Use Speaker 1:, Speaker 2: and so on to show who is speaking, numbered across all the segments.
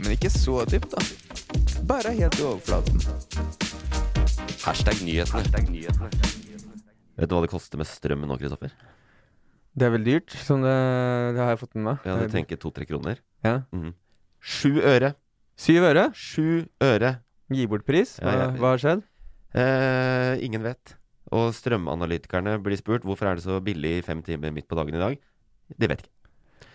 Speaker 1: Men ikke så dypt, da. Bare helt i overflaten.
Speaker 2: Hashtag nyhetene.
Speaker 3: Vet du hva det koster med strøm nå, Kristoffer?
Speaker 1: Det er vel dyrt, som det, det har jeg fått med meg.
Speaker 3: Ja, du tenker to-tre kroner.
Speaker 1: Ja.
Speaker 3: Mhm. Sju øre!
Speaker 1: Syv øre?
Speaker 3: Sju øre!
Speaker 1: Gi bort pris? Hva,
Speaker 3: Ja, ja.
Speaker 1: hva har skjedd?
Speaker 3: Eh, ingen vet. Og strømanalytikerne blir spurt hvorfor er det så billig i fem timer midt på dagen i dag. De vet ikke.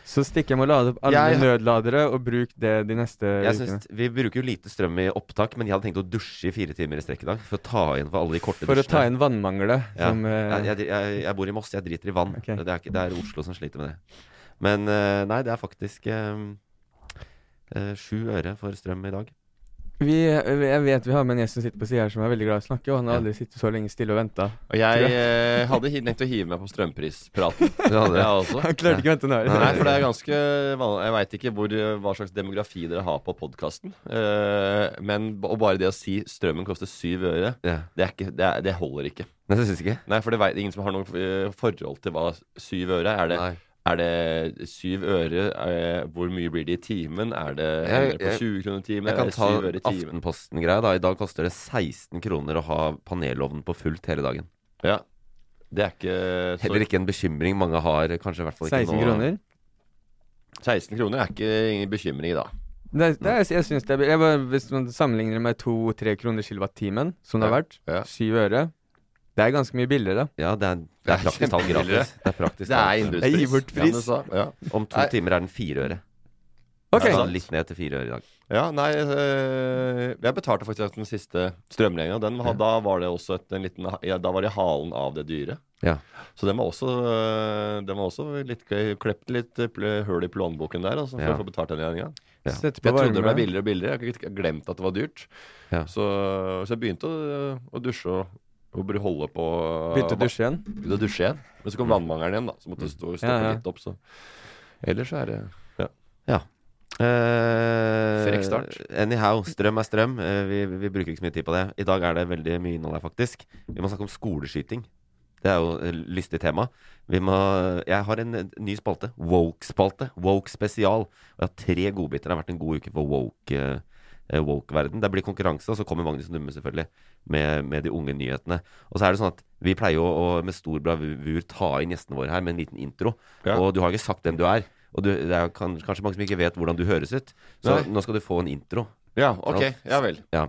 Speaker 1: Så stikk hjem og lade opp alle
Speaker 3: Jeg-
Speaker 1: nødladere, og bruk det de neste ukene.
Speaker 3: Vi bruker jo lite strøm i opptak, men jeg hadde tenkt å dusje i fire timer i strekk i dag. For å ta inn for alle de korte
Speaker 1: For å ta inn vannmanglet.
Speaker 3: Ja.
Speaker 1: Som, uh...
Speaker 3: jeg, jeg, jeg, bor i Moss, jeg driter i vann.
Speaker 1: Okay.
Speaker 3: Det, er det er Oslo som sliter med det. Men uh, nei, det er faktisk uh, sju øre for strøm i dag.
Speaker 1: Vi, jeg vet vi har med en gjest som sitter på sida her som er veldig glad i å snakke, og han har aldri sittet så lenge stille og venta.
Speaker 4: Og jeg eh, hadde tenkt å hive meg på strømprispraten.
Speaker 3: Du hadde det?
Speaker 4: Jeg også.
Speaker 1: Han klarte ikke å vente nær
Speaker 4: Nei, for det er ganske vanlig. Jeg veit ikke hvor, hva slags demografi dere har på podkasten. men og bare det å si strømmen koster syv øre,
Speaker 3: Ja.
Speaker 4: det, er ikke, det, er, det holder ikke.
Speaker 3: Nei, det syns ikke.
Speaker 4: Nei, for det vet ingen som har noe eh, forhold til hva syv øre. Er det,
Speaker 3: Nei.
Speaker 4: Er det syv øre eh, Hvor mye blir det i timen? Er det
Speaker 3: Jeg-
Speaker 4: på 20 kroner i timen?
Speaker 3: Jeg kan ta? Aftenposten-greia. da I dag koster det 16 kroner å ha panelovnen på fullt hele dagen.
Speaker 4: Ja. Det er ikke så,
Speaker 3: Heller ikke en bekymring mange har. Kanskje i hvert fall ikke
Speaker 1: 16
Speaker 3: nå.
Speaker 1: kroner?
Speaker 4: 16 kroner er ikke ingen bekymring da.
Speaker 1: Det, det jeg, jeg synes det er jeg Hvis man sammenligner med to-tre kroner kilowattimen, som det har vært,
Speaker 4: ja.
Speaker 1: syv øre Det er ganske mye billigere.
Speaker 3: Ja, det er, det er praktisk talt gratis. Det er praktisk
Speaker 4: Det er.
Speaker 1: Jeg gir bort pris.
Speaker 4: Ja, ja.
Speaker 3: Om to
Speaker 4: Nei.
Speaker 3: timer er den fire øre.
Speaker 1: Ok,
Speaker 3: Altså litt ned til fire øre i dag.
Speaker 4: Ja, nei øh, Jeg betalte faktisk den siste strømregninga. Ja. Da var det også et, en liten ja, Da var det halen av det dyret.
Speaker 3: Ja.
Speaker 4: Så den var også, øh, den var også litt klept litt øh, hull i plånboken der, altså, for
Speaker 3: Ja.
Speaker 4: å få betalt den regninga.
Speaker 3: Ja.
Speaker 4: Jeg trodde det ble billigere og billigere. Jeg har glemt at det var dyrt.
Speaker 3: Ja.
Speaker 4: Så, så jeg begynte å, å dusje og, og burde holde på
Speaker 1: Begynte å dusje igjen.
Speaker 4: Begynte å dusje igjen. Men så kom vannmangelen igjen, da. Så måtte hun stå, stoppe
Speaker 1: Ja, ja.
Speaker 4: litt opp. Så ellers så er det
Speaker 3: Eh,
Speaker 4: Frekk start.
Speaker 3: anyhow, strøm er strøm. Uh, vi, vi bruker ikke så mye tid på det. I dag er det veldig mye innhold her, faktisk. Vi må snakke om skoleskyting. Det er jo et lystig tema. Vi må, jeg har en, ny spalte. Woke-spalte. Woke spesial. Og jeg har tre godbiter. Det har vært en god uke for woke. eh, Woke-verden. Det blir konkurranse, og så kommer Magnus Numme selvfølgelig med, med de unge nyhetene. Og så er det sånn at vi pleier jo å med stor bravur ta inn gjestene våre her med en liten intro.
Speaker 4: Ja.
Speaker 3: Og du har ikke sagt hvem du er. Og du, det er kan, kanskje mange som ikke vet hvordan du høres ut. Så
Speaker 4: Nei.
Speaker 3: nå skal du få en intro.
Speaker 4: Ja, OK. Ja vel.
Speaker 3: Ja.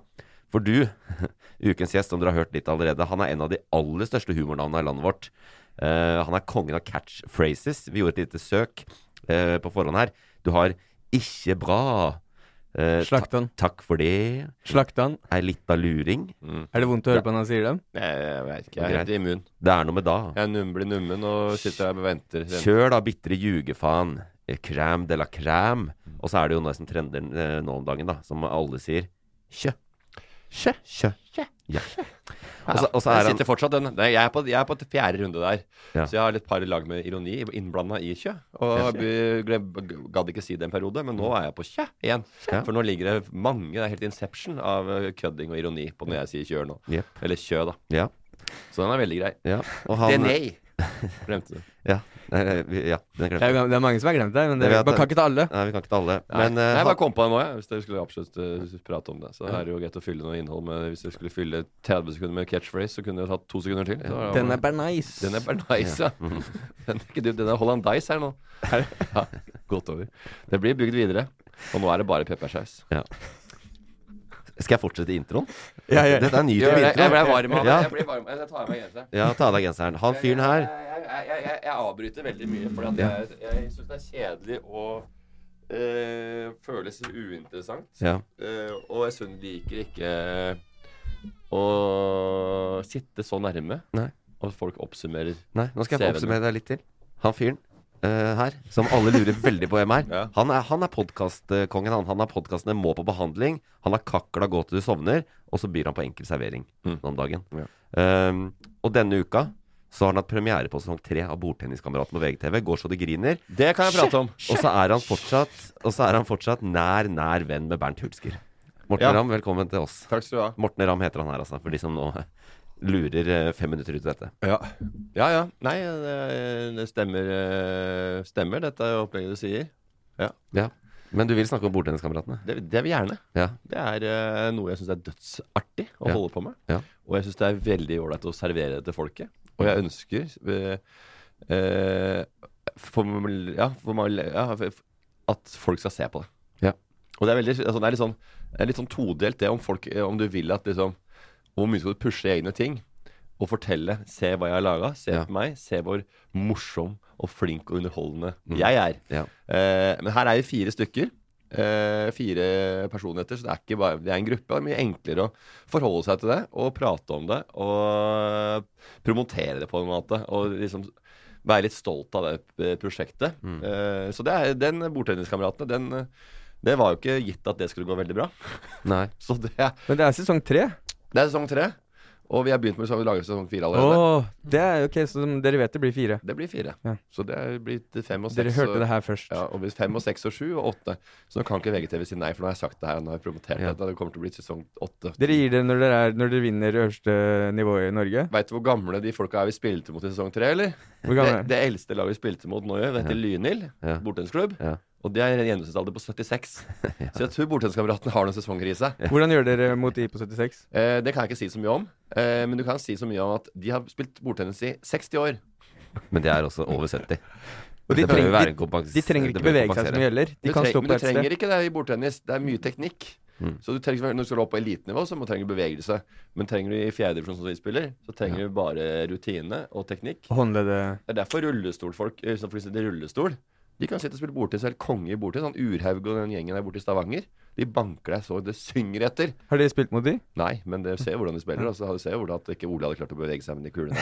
Speaker 3: For du, ukens gjest, som dere har hørt litt allerede, han er en av de aller største humornavnene i landet vårt. Uh, han er kongen av catchphrases. Vi gjorde et lite søk uh, på forhånd her. Du har 'ikke bra'. Eh,
Speaker 1: Slakt
Speaker 3: ta- Takk for det.
Speaker 1: Slakt han.
Speaker 3: Ei lita luring.
Speaker 1: Er det vondt å høre på når han sier det?
Speaker 4: Jeg, jeg vet ikke. Jeg er helt immun.
Speaker 3: Det er noe med da.
Speaker 4: Jeg num, blir nummen og sitter her og venter.
Speaker 3: Kjør da, bitre ljugefaen. Eh, Crème de la crème. Og så er det jo noe som trender eh, nå om dagen, da, som alle sier. Kjø. Kjø. Kjø. Ja. Også, og er
Speaker 4: jeg sitter fortsatt den. Nei, jeg, er på, jeg er på fjerde runde der.
Speaker 3: Ja.
Speaker 4: Så jeg har litt par lag med ironi innblanda i kjø. Og gadd ikke si det en periode, men nå er jeg på kjø igjen.
Speaker 3: Ja.
Speaker 4: For nå ligger det mange Det er helt inception av eh, kødding og ironi på når jeg sier kjør nå.
Speaker 3: Yep.
Speaker 4: Eller kjø, da.
Speaker 3: Ja.
Speaker 4: Så den er veldig grei.
Speaker 3: ja. Han,
Speaker 4: Det nei. Glemte du.
Speaker 3: Ja, nei, vi, ja den
Speaker 1: Det
Speaker 3: glemte
Speaker 1: er,
Speaker 3: jeg.
Speaker 1: det er mange som har glemt det, men
Speaker 3: Det vi,
Speaker 1: man kan ikke ta alle.
Speaker 3: Nei, vi kan ikke ta alle.
Speaker 4: Nei,
Speaker 3: Men eh,
Speaker 4: jeg bare kom på det nå, jeg. Hvis dere skulle absolutt uh, prate om det. Så er det jo greit å fylle noe innhold med Hvis dere skulle fylle 30 sekunder med catchphrase, så kunne det tatt to sekunder til. Ja.
Speaker 1: Den er nice.
Speaker 4: Den er bare nice, ja. Den er, ikke, den er Hollandice her nå. Ja, godt over. Det blir bygd videre. Og nå er det bare peppersaus.
Speaker 3: Skal jeg fortsette introen?
Speaker 1: Ja, ja.
Speaker 3: Dette er ny
Speaker 4: til
Speaker 3: introen.
Speaker 4: det. Jeg ble varm av det.
Speaker 3: Ja.
Speaker 4: Jeg blir varm. Jeg tar av meg genseren.
Speaker 3: Ja, ta av deg genseren. Han fyren her
Speaker 4: Jeg, jeg, jeg, jeg, jeg avbryter veldig mye, fordi at jeg, jeg syns det er kjedelig og eh, føles uinteressant.
Speaker 3: Ja.
Speaker 4: Eh, og jeg synes liker ikke å sitte så nærme.
Speaker 3: Nei.
Speaker 4: Og folk oppsummerer.
Speaker 3: Nei, nå skal jeg få oppsummere deg litt til. Han fyren her, som alle lurer veldig på hvem er.
Speaker 4: Ja.
Speaker 3: Han er, han er podkastkongen. Han, han har podkastene Må på behandling. Han har Kakla gå til du sovner. Og så byr han på enkel servering
Speaker 4: Mm.
Speaker 3: om dagen.
Speaker 4: Ja.
Speaker 3: Um, og denne uka så har han hatt premiere på sesong tre av Bordtenniskameraten på VGTV. Går så det griner.
Speaker 4: Det kan jeg prate om.
Speaker 3: Og så er han fortsatt Og så er han fortsatt nær, nær venn med Bernt Hulsker. Morten
Speaker 4: Ja.
Speaker 3: Ramm, velkommen til oss.
Speaker 4: Takk skal du ha.
Speaker 3: Morten Ramm heter han her, altså, for de som nå eh, lurer eh, fem minutter ut av dette.
Speaker 4: Ja. ja ja. Nei, det, det stemmer, eh, stemmer, dette opplegget du sier.
Speaker 3: Ja. Men du vil snakke om Bordtenniskameratene?
Speaker 4: Det, det vil jeg gjerne.
Speaker 3: Ja.
Speaker 4: Det er uh, noe jeg syns er dødsartig å
Speaker 3: Ja.
Speaker 4: holde på med.
Speaker 3: Ja.
Speaker 4: Og jeg syns det er veldig ålreit å servere det til folket. Og jeg ønsker uh, uh, for, ja, for, ja, at folk skal se på det.
Speaker 3: Ja.
Speaker 4: Og det er, veldig, altså, det er litt sånn, er litt sånn todelt, det om folk eh, Om du vil at liksom Hvor mye skal du pushe egne ting? Og fortelle 'Se hva jeg har laga. Se
Speaker 3: Ja.
Speaker 4: på meg. Se hvor morsom og flink og underholdende
Speaker 3: Mm.
Speaker 4: jeg er'.
Speaker 3: Ja.
Speaker 4: Eh, men her er vi fire stykker. Eh, fire personligheter, så det er ikke bare Det er en gruppe. Det er mye enklere å forholde seg til det og prate om det og promotere det på en måte. Og liksom være litt stolt av det prosjektet.
Speaker 3: Mm.
Speaker 4: Eh, så det er den Bordtenniskameratene, den Det var jo ikke gitt at det skulle gå veldig bra.
Speaker 3: Nei.
Speaker 4: Så det
Speaker 1: Men det er sesong tre.
Speaker 4: Det er sesong tre. Og vi har begynt med å lage sesong fire allerede.
Speaker 1: Oh, det er ok, så dere vet det blir fire.
Speaker 4: Det blir fire.
Speaker 1: Ja.
Speaker 4: Så det er blitt fem og seks.
Speaker 1: Dere hørte
Speaker 4: og-
Speaker 1: det her først.
Speaker 4: Ja, og hvis fem og seks og sju og åtte. Så nå kan ikke VGTV si nei, for nå har jeg sagt det her. Nå har jeg promotert
Speaker 3: Ja.
Speaker 4: det. Det kommer til å bli sesong åtte.
Speaker 1: Dere gir det når dere, er, når dere vinner øverste nivå i Norge?
Speaker 4: Veit du hvor gamle de folka er vi spilte mot i sesong tre, eller?
Speaker 1: Hvor
Speaker 4: Det,
Speaker 1: er
Speaker 4: det eldste laget vi spilte mot nå, vet du, ja. Lynhild.
Speaker 3: Ja.
Speaker 4: Bortensklubb.
Speaker 3: Ja.
Speaker 4: Og det er en gjennomsnittsalder på 76. Så jeg tror bordtenniskameratene har noen sesonger i seg.
Speaker 1: Hvordan gjør dere mot de på 76?
Speaker 4: Eh, det kan jeg ikke si så mye om. Eh, men du kan si så mye om at de har spilt bordtennis i 60 år.
Speaker 3: Men det er også over 70.
Speaker 1: Og de trenger-
Speaker 3: kompens-
Speaker 1: De trenger ikke bevege seg så
Speaker 3: gjelder.
Speaker 1: mye heller. De
Speaker 4: Du
Speaker 1: kan
Speaker 4: treng-
Speaker 1: stå
Speaker 4: men
Speaker 1: et
Speaker 4: du
Speaker 1: Men du
Speaker 4: trenger ikke det i bordtennis. Det er mye teknikk.
Speaker 3: Mm.
Speaker 4: Så du trenger, Når du skal opp på elitenivå, så må, trenger du bevegelse. Men trenger du i fjerdedivisjon som vi spiller, så trenger du bare rutine og teknikk.
Speaker 1: Håndleddet
Speaker 4: Det er derfor rullestolfolk for de sitter i rullestol De kan sitte og spille bordtennis helt konge i bordtennis. Sånn Urhaug og den gjengen der borte i Stavanger. De banker deg så det synger etter.
Speaker 1: Har de spilt mot de?
Speaker 4: Nei, men det ser hvordan de spiller. Og så ser jo hvordan at ikke Ole hadde klart å bevege seg med de kulene.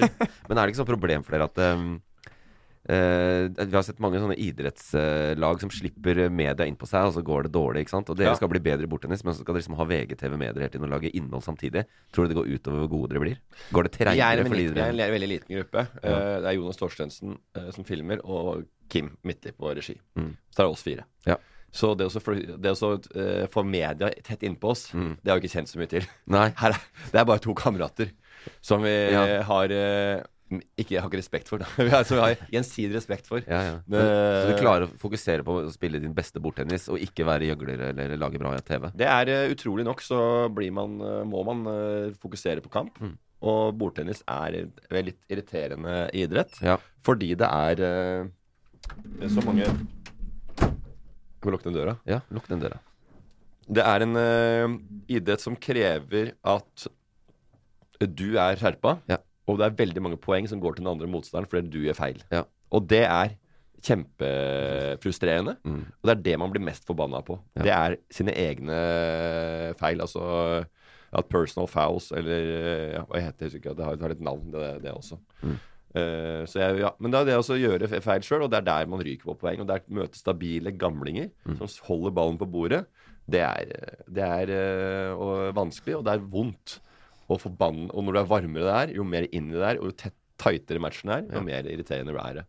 Speaker 3: Men er det ikke sånn problem for dere at um, eh, Vi har sett mange sånne idrettslag som slipper media inn på seg, og så går det dårlig. ikke sant? Og dere
Speaker 4: Ja.
Speaker 3: skal bli bedre i bordtennis, men så skal dere liksom ha VGTV med dere hele tiden og lage innhold samtidig. Tror du det går utover hvor gode dere blir? Går det
Speaker 4: er
Speaker 3: treigere for
Speaker 4: dere? vi er en veldig liten gruppe. Eh, det er Jonas Torstensen eh, som filmer, og Kim Midtli på regi.
Speaker 3: Mm.
Speaker 4: Så det er oss fire.
Speaker 3: Ja.
Speaker 4: Så det å det å få media tett innpå oss,
Speaker 3: Mm.
Speaker 4: det har vi ikke kjent så mye til.
Speaker 3: Nei.
Speaker 4: Er, det er bare to kamerater som vi
Speaker 3: Ja.
Speaker 4: har eh, jeg har ikke respekt for. vi har, som vi har gjensidig respekt for.
Speaker 3: Ja, ja. Men, så du klarer å fokusere på å spille din beste bordtennis, og ikke være gjøgler eller lage bra TV?
Speaker 4: Det er eh, utrolig nok, så blir man, eh, må man eh, fokusere på kamp.
Speaker 3: Mm.
Speaker 4: Og bordtennis er en litt irriterende idrett.
Speaker 3: Ja.
Speaker 4: Fordi det er eh, så mange Må lukke den døra?
Speaker 3: Ja, lukk den døra.
Speaker 4: Det er en eh, idrett som krever at du er skjerpa,
Speaker 3: Ja.
Speaker 4: Og det er veldig mange poeng som går til den andre motstanderen fordi du gjør feil.
Speaker 3: Ja.
Speaker 4: Og det er kjempefrustrerende,
Speaker 3: Mm.
Speaker 4: og det er det man blir mest forbanna på.
Speaker 3: Ja.
Speaker 4: Det er sine egne feil, altså at personal fouls, eller ja, hva heter det, det har, det har et navn, det, det også.
Speaker 3: Mm.
Speaker 4: Uh, så jeg, ja, men det er det også å gjøre feil sjøl, og det er der man ryker på poeng. Og der møte stabile gamlinger
Speaker 3: Mm.
Speaker 4: som holder ballen på bordet, det er, det er uh, og vanskelig, og det er vondt. Og forbann, og når du er varmere det er, jo mer inn i det er, og jo tightere matchen er, jo mer irriterende er det.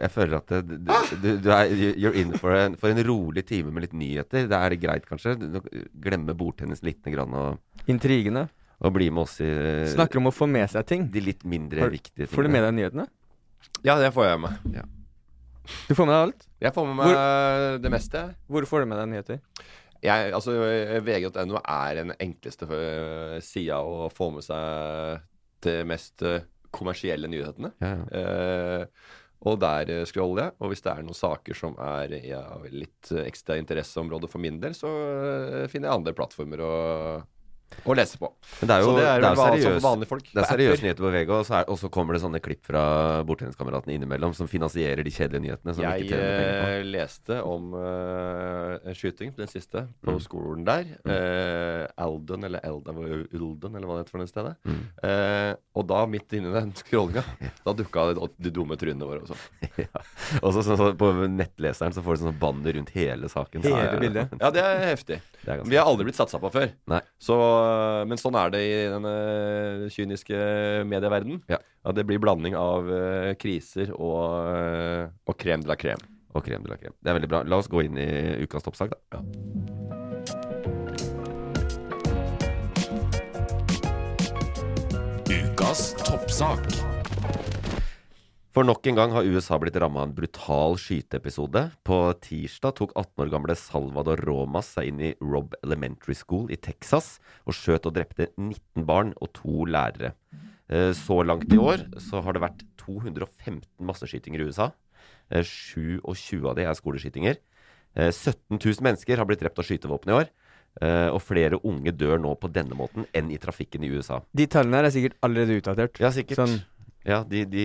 Speaker 3: Jeg føler at det, du, du, du er you're in for en, for en rolig time med litt nyheter. Da er det greit, kanskje? Glemme bordtennis lite grann og,
Speaker 1: Intrigene.
Speaker 3: og bli med oss i
Speaker 1: Snakker om å få med seg ting.
Speaker 3: de litt mindre
Speaker 1: Har-
Speaker 3: viktige tingene.
Speaker 1: Får du med deg nyhetene?
Speaker 4: Ja, det får jeg med Ja.
Speaker 1: Du får med deg alt?
Speaker 4: Jeg får med meg det meste.
Speaker 1: Hvor får du med deg nyheter?
Speaker 4: Jeg, altså, VG.no er den enkleste uh, sida å få med seg de mest eh, kommersielle nyhetene.
Speaker 3: Ja, ja.
Speaker 4: Eh, og der eh, scroller jeg. Og hvis det er noen saker som er ja, litt eh, ekstra interesseområde for min del, så eh, finner jeg andre plattformer å, å lese på.
Speaker 3: Men det er jo,
Speaker 4: så det er,
Speaker 3: det er
Speaker 4: vanlige folk.
Speaker 3: Det er
Speaker 4: på
Speaker 3: seriøse nyheter på VG, og så, er, og så kommer det sånne klipp fra bordtenniskameratene innimellom som finansierer de kjedelige nyhetene. Som
Speaker 4: Jeg eh, leste om uh, skyting, den siste, på
Speaker 3: Mm.
Speaker 4: skolen der. Uh, Alden, eller Elden, Ulden, eller hva det heter for det stedet.
Speaker 3: Mm.
Speaker 4: Uh, og da, midt inni den scrollinga, da dukka de, de dumme trynene våre også.
Speaker 3: Og så så, så, på nettleseren så får du sånn banner rundt hele saken.
Speaker 1: Hele
Speaker 3: Ja, ja.
Speaker 1: bildet.
Speaker 4: Ja, det er heftig.
Speaker 3: Det er
Speaker 4: Vi har aldri blitt satsa på før.
Speaker 3: Nei.
Speaker 4: Så, men sånn er det i denne kyniske medieverdenen.
Speaker 3: Ja.
Speaker 4: At det blir blanding av eh, kriser og, uh, og krem de la krem.
Speaker 3: Og krem de la krem. Det er veldig bra. La oss gå inn i ukas toppsak, da.
Speaker 2: Ukas toppsak.
Speaker 3: For nok en gang har USA blitt ramma av en brutal skyteepisode. På tirsdag tok 18 år gamle Salvador Romas seg inn i Robb Elementary School i Texas og skjøt og drepte 19 barn og to lærere. Eh, Så langt i år så har det vært 215 masseskytinger i USA. Eh, 27 av de er skoleskytinger. Eh, 17 000 mennesker har blitt drept av skytevåpen i år. Uh, Og flere unge dør nå på denne måten enn i trafikken i USA.
Speaker 1: De tallene her er sikkert allerede utdatert.
Speaker 3: Ja, sikkert.
Speaker 1: Sånn,
Speaker 3: Ja, de, de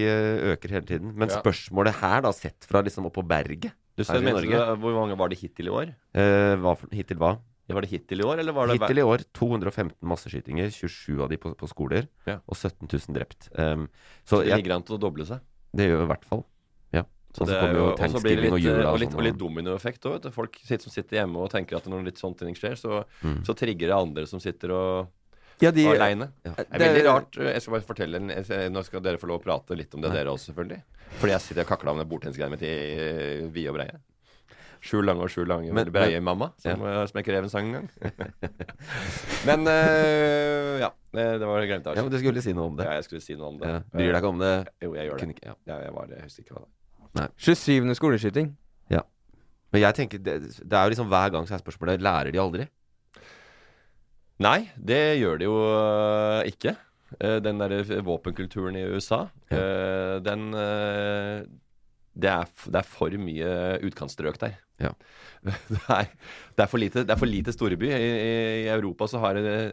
Speaker 3: øker hele tiden. Men
Speaker 4: Ja.
Speaker 3: spørsmålet her, da, sett fra liksom oppå berget
Speaker 4: Du,
Speaker 3: her i
Speaker 4: mente du,
Speaker 3: Norge
Speaker 4: hvor mange var det hittil i år?
Speaker 3: eh, hva for, Hittil hva?
Speaker 4: Var det hittil i år, eller var det
Speaker 3: Hittil i år 215 masseskytinger, 27 av de på, på skoler,
Speaker 4: Ja.
Speaker 3: og 17 000 drept. Um,
Speaker 4: Så det
Speaker 3: jeg,
Speaker 4: ligger an til å doble seg.
Speaker 3: det gjør vi i hvert fall. Ja.
Speaker 4: Så
Speaker 3: Og så
Speaker 4: det er
Speaker 3: kommer jo
Speaker 4: jo- og så blir det
Speaker 3: Thanksgiving og
Speaker 4: litt,
Speaker 3: jula
Speaker 4: og
Speaker 3: og
Speaker 4: litt, og litt dominoeffekt òg. Folk sitter, som sitter hjemme og tenker at når litt sånne ting skjer, så,
Speaker 3: Mm.
Speaker 4: så trigger det andre som sitter og
Speaker 1: ja, de,
Speaker 4: aleine.
Speaker 3: Ja.
Speaker 4: Det er veldig rart. Jeg skal bare fortelle Nå skal dere få lov å prate litt om det, dere også, selvfølgelig. Fordi jeg sitter og kakler om det bordtennisgreiene mitt i eh, vide og breie. Sju lange og sju lange
Speaker 3: Men-
Speaker 4: breie mamma, som, ja. som jeg skrev en sang en gang. men eh, ja. Det, det var glemt.
Speaker 3: Ja, men du skulle si noe om det.
Speaker 4: Ja, jeg skulle si noe om det.
Speaker 3: Ja. Bryr deg ikke om det?
Speaker 4: Jo, jeg gjør det.
Speaker 3: Ikke- ja.
Speaker 4: Ja, jeg var det. Jeg husker ikke hva det var.
Speaker 1: 27. skoleskyting.
Speaker 3: Men jeg tenker, det, det er jo liksom hver gang så er spørsmålet Lærer de aldri?
Speaker 4: Nei, det gjør det jo øh, ikke. Eh, Den derre våpenkulturen i USA, ja. den øh, det er, det er for mye utkantstrøk der.
Speaker 3: Ja.
Speaker 4: Det er, det er lite, det er for lite storby. I, i- Europa så er,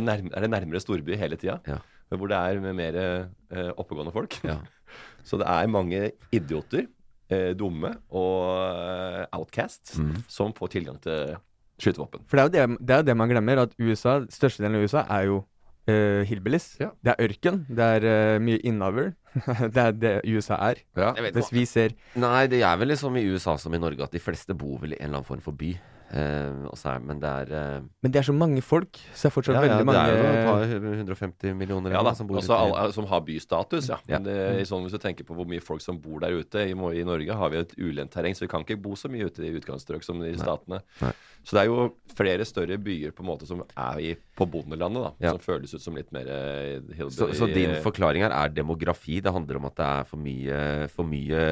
Speaker 4: nærm, er det nærmere storby hele tida.
Speaker 3: Ja.
Speaker 4: Hvor det er med mer eh, oppegående folk.
Speaker 3: Ja.
Speaker 4: Så det er mange idioter, eh, dumme og eh, outcasts
Speaker 3: Mm.
Speaker 4: som får tilgang til skytevåpen.
Speaker 1: For det er jo det, det, er jo det man glemmer, at USA, størstedelen av USA er jo uh, hillbillies.
Speaker 4: Ja.
Speaker 1: Det er ørken. Det er uh, mye innavl. det er det USA er.
Speaker 4: Ja.
Speaker 1: Hvis vi ser
Speaker 3: Nei, det er vel liksom i USA som i Norge at de fleste bor vel i en eller annen form for by. Og er, men det er uh,
Speaker 1: Men det er så mange folk, så det er fortsatt
Speaker 3: ja, ja,
Speaker 1: veldig
Speaker 3: det er jo et
Speaker 1: mange
Speaker 3: par 150 millioner
Speaker 4: Ja da,
Speaker 3: som bor
Speaker 4: også
Speaker 3: ute
Speaker 4: alle, som har bystatus, ja.
Speaker 3: Ja.
Speaker 4: Men det, i sånn, hvis du tenker på hvor mye folk som bor der ute I, I Norge har vi et ulendt terreng, så vi kan ikke bo så mye ute i utkantstrøk som i statene.
Speaker 3: Nei.
Speaker 4: Så det er jo flere større byer på en måte som er i, på bondelandet, da.
Speaker 3: Ja.
Speaker 4: Som føles ut som litt mer uh.
Speaker 3: Så, så din forklaring her er demografi? Det handler om at det er for mye, for mye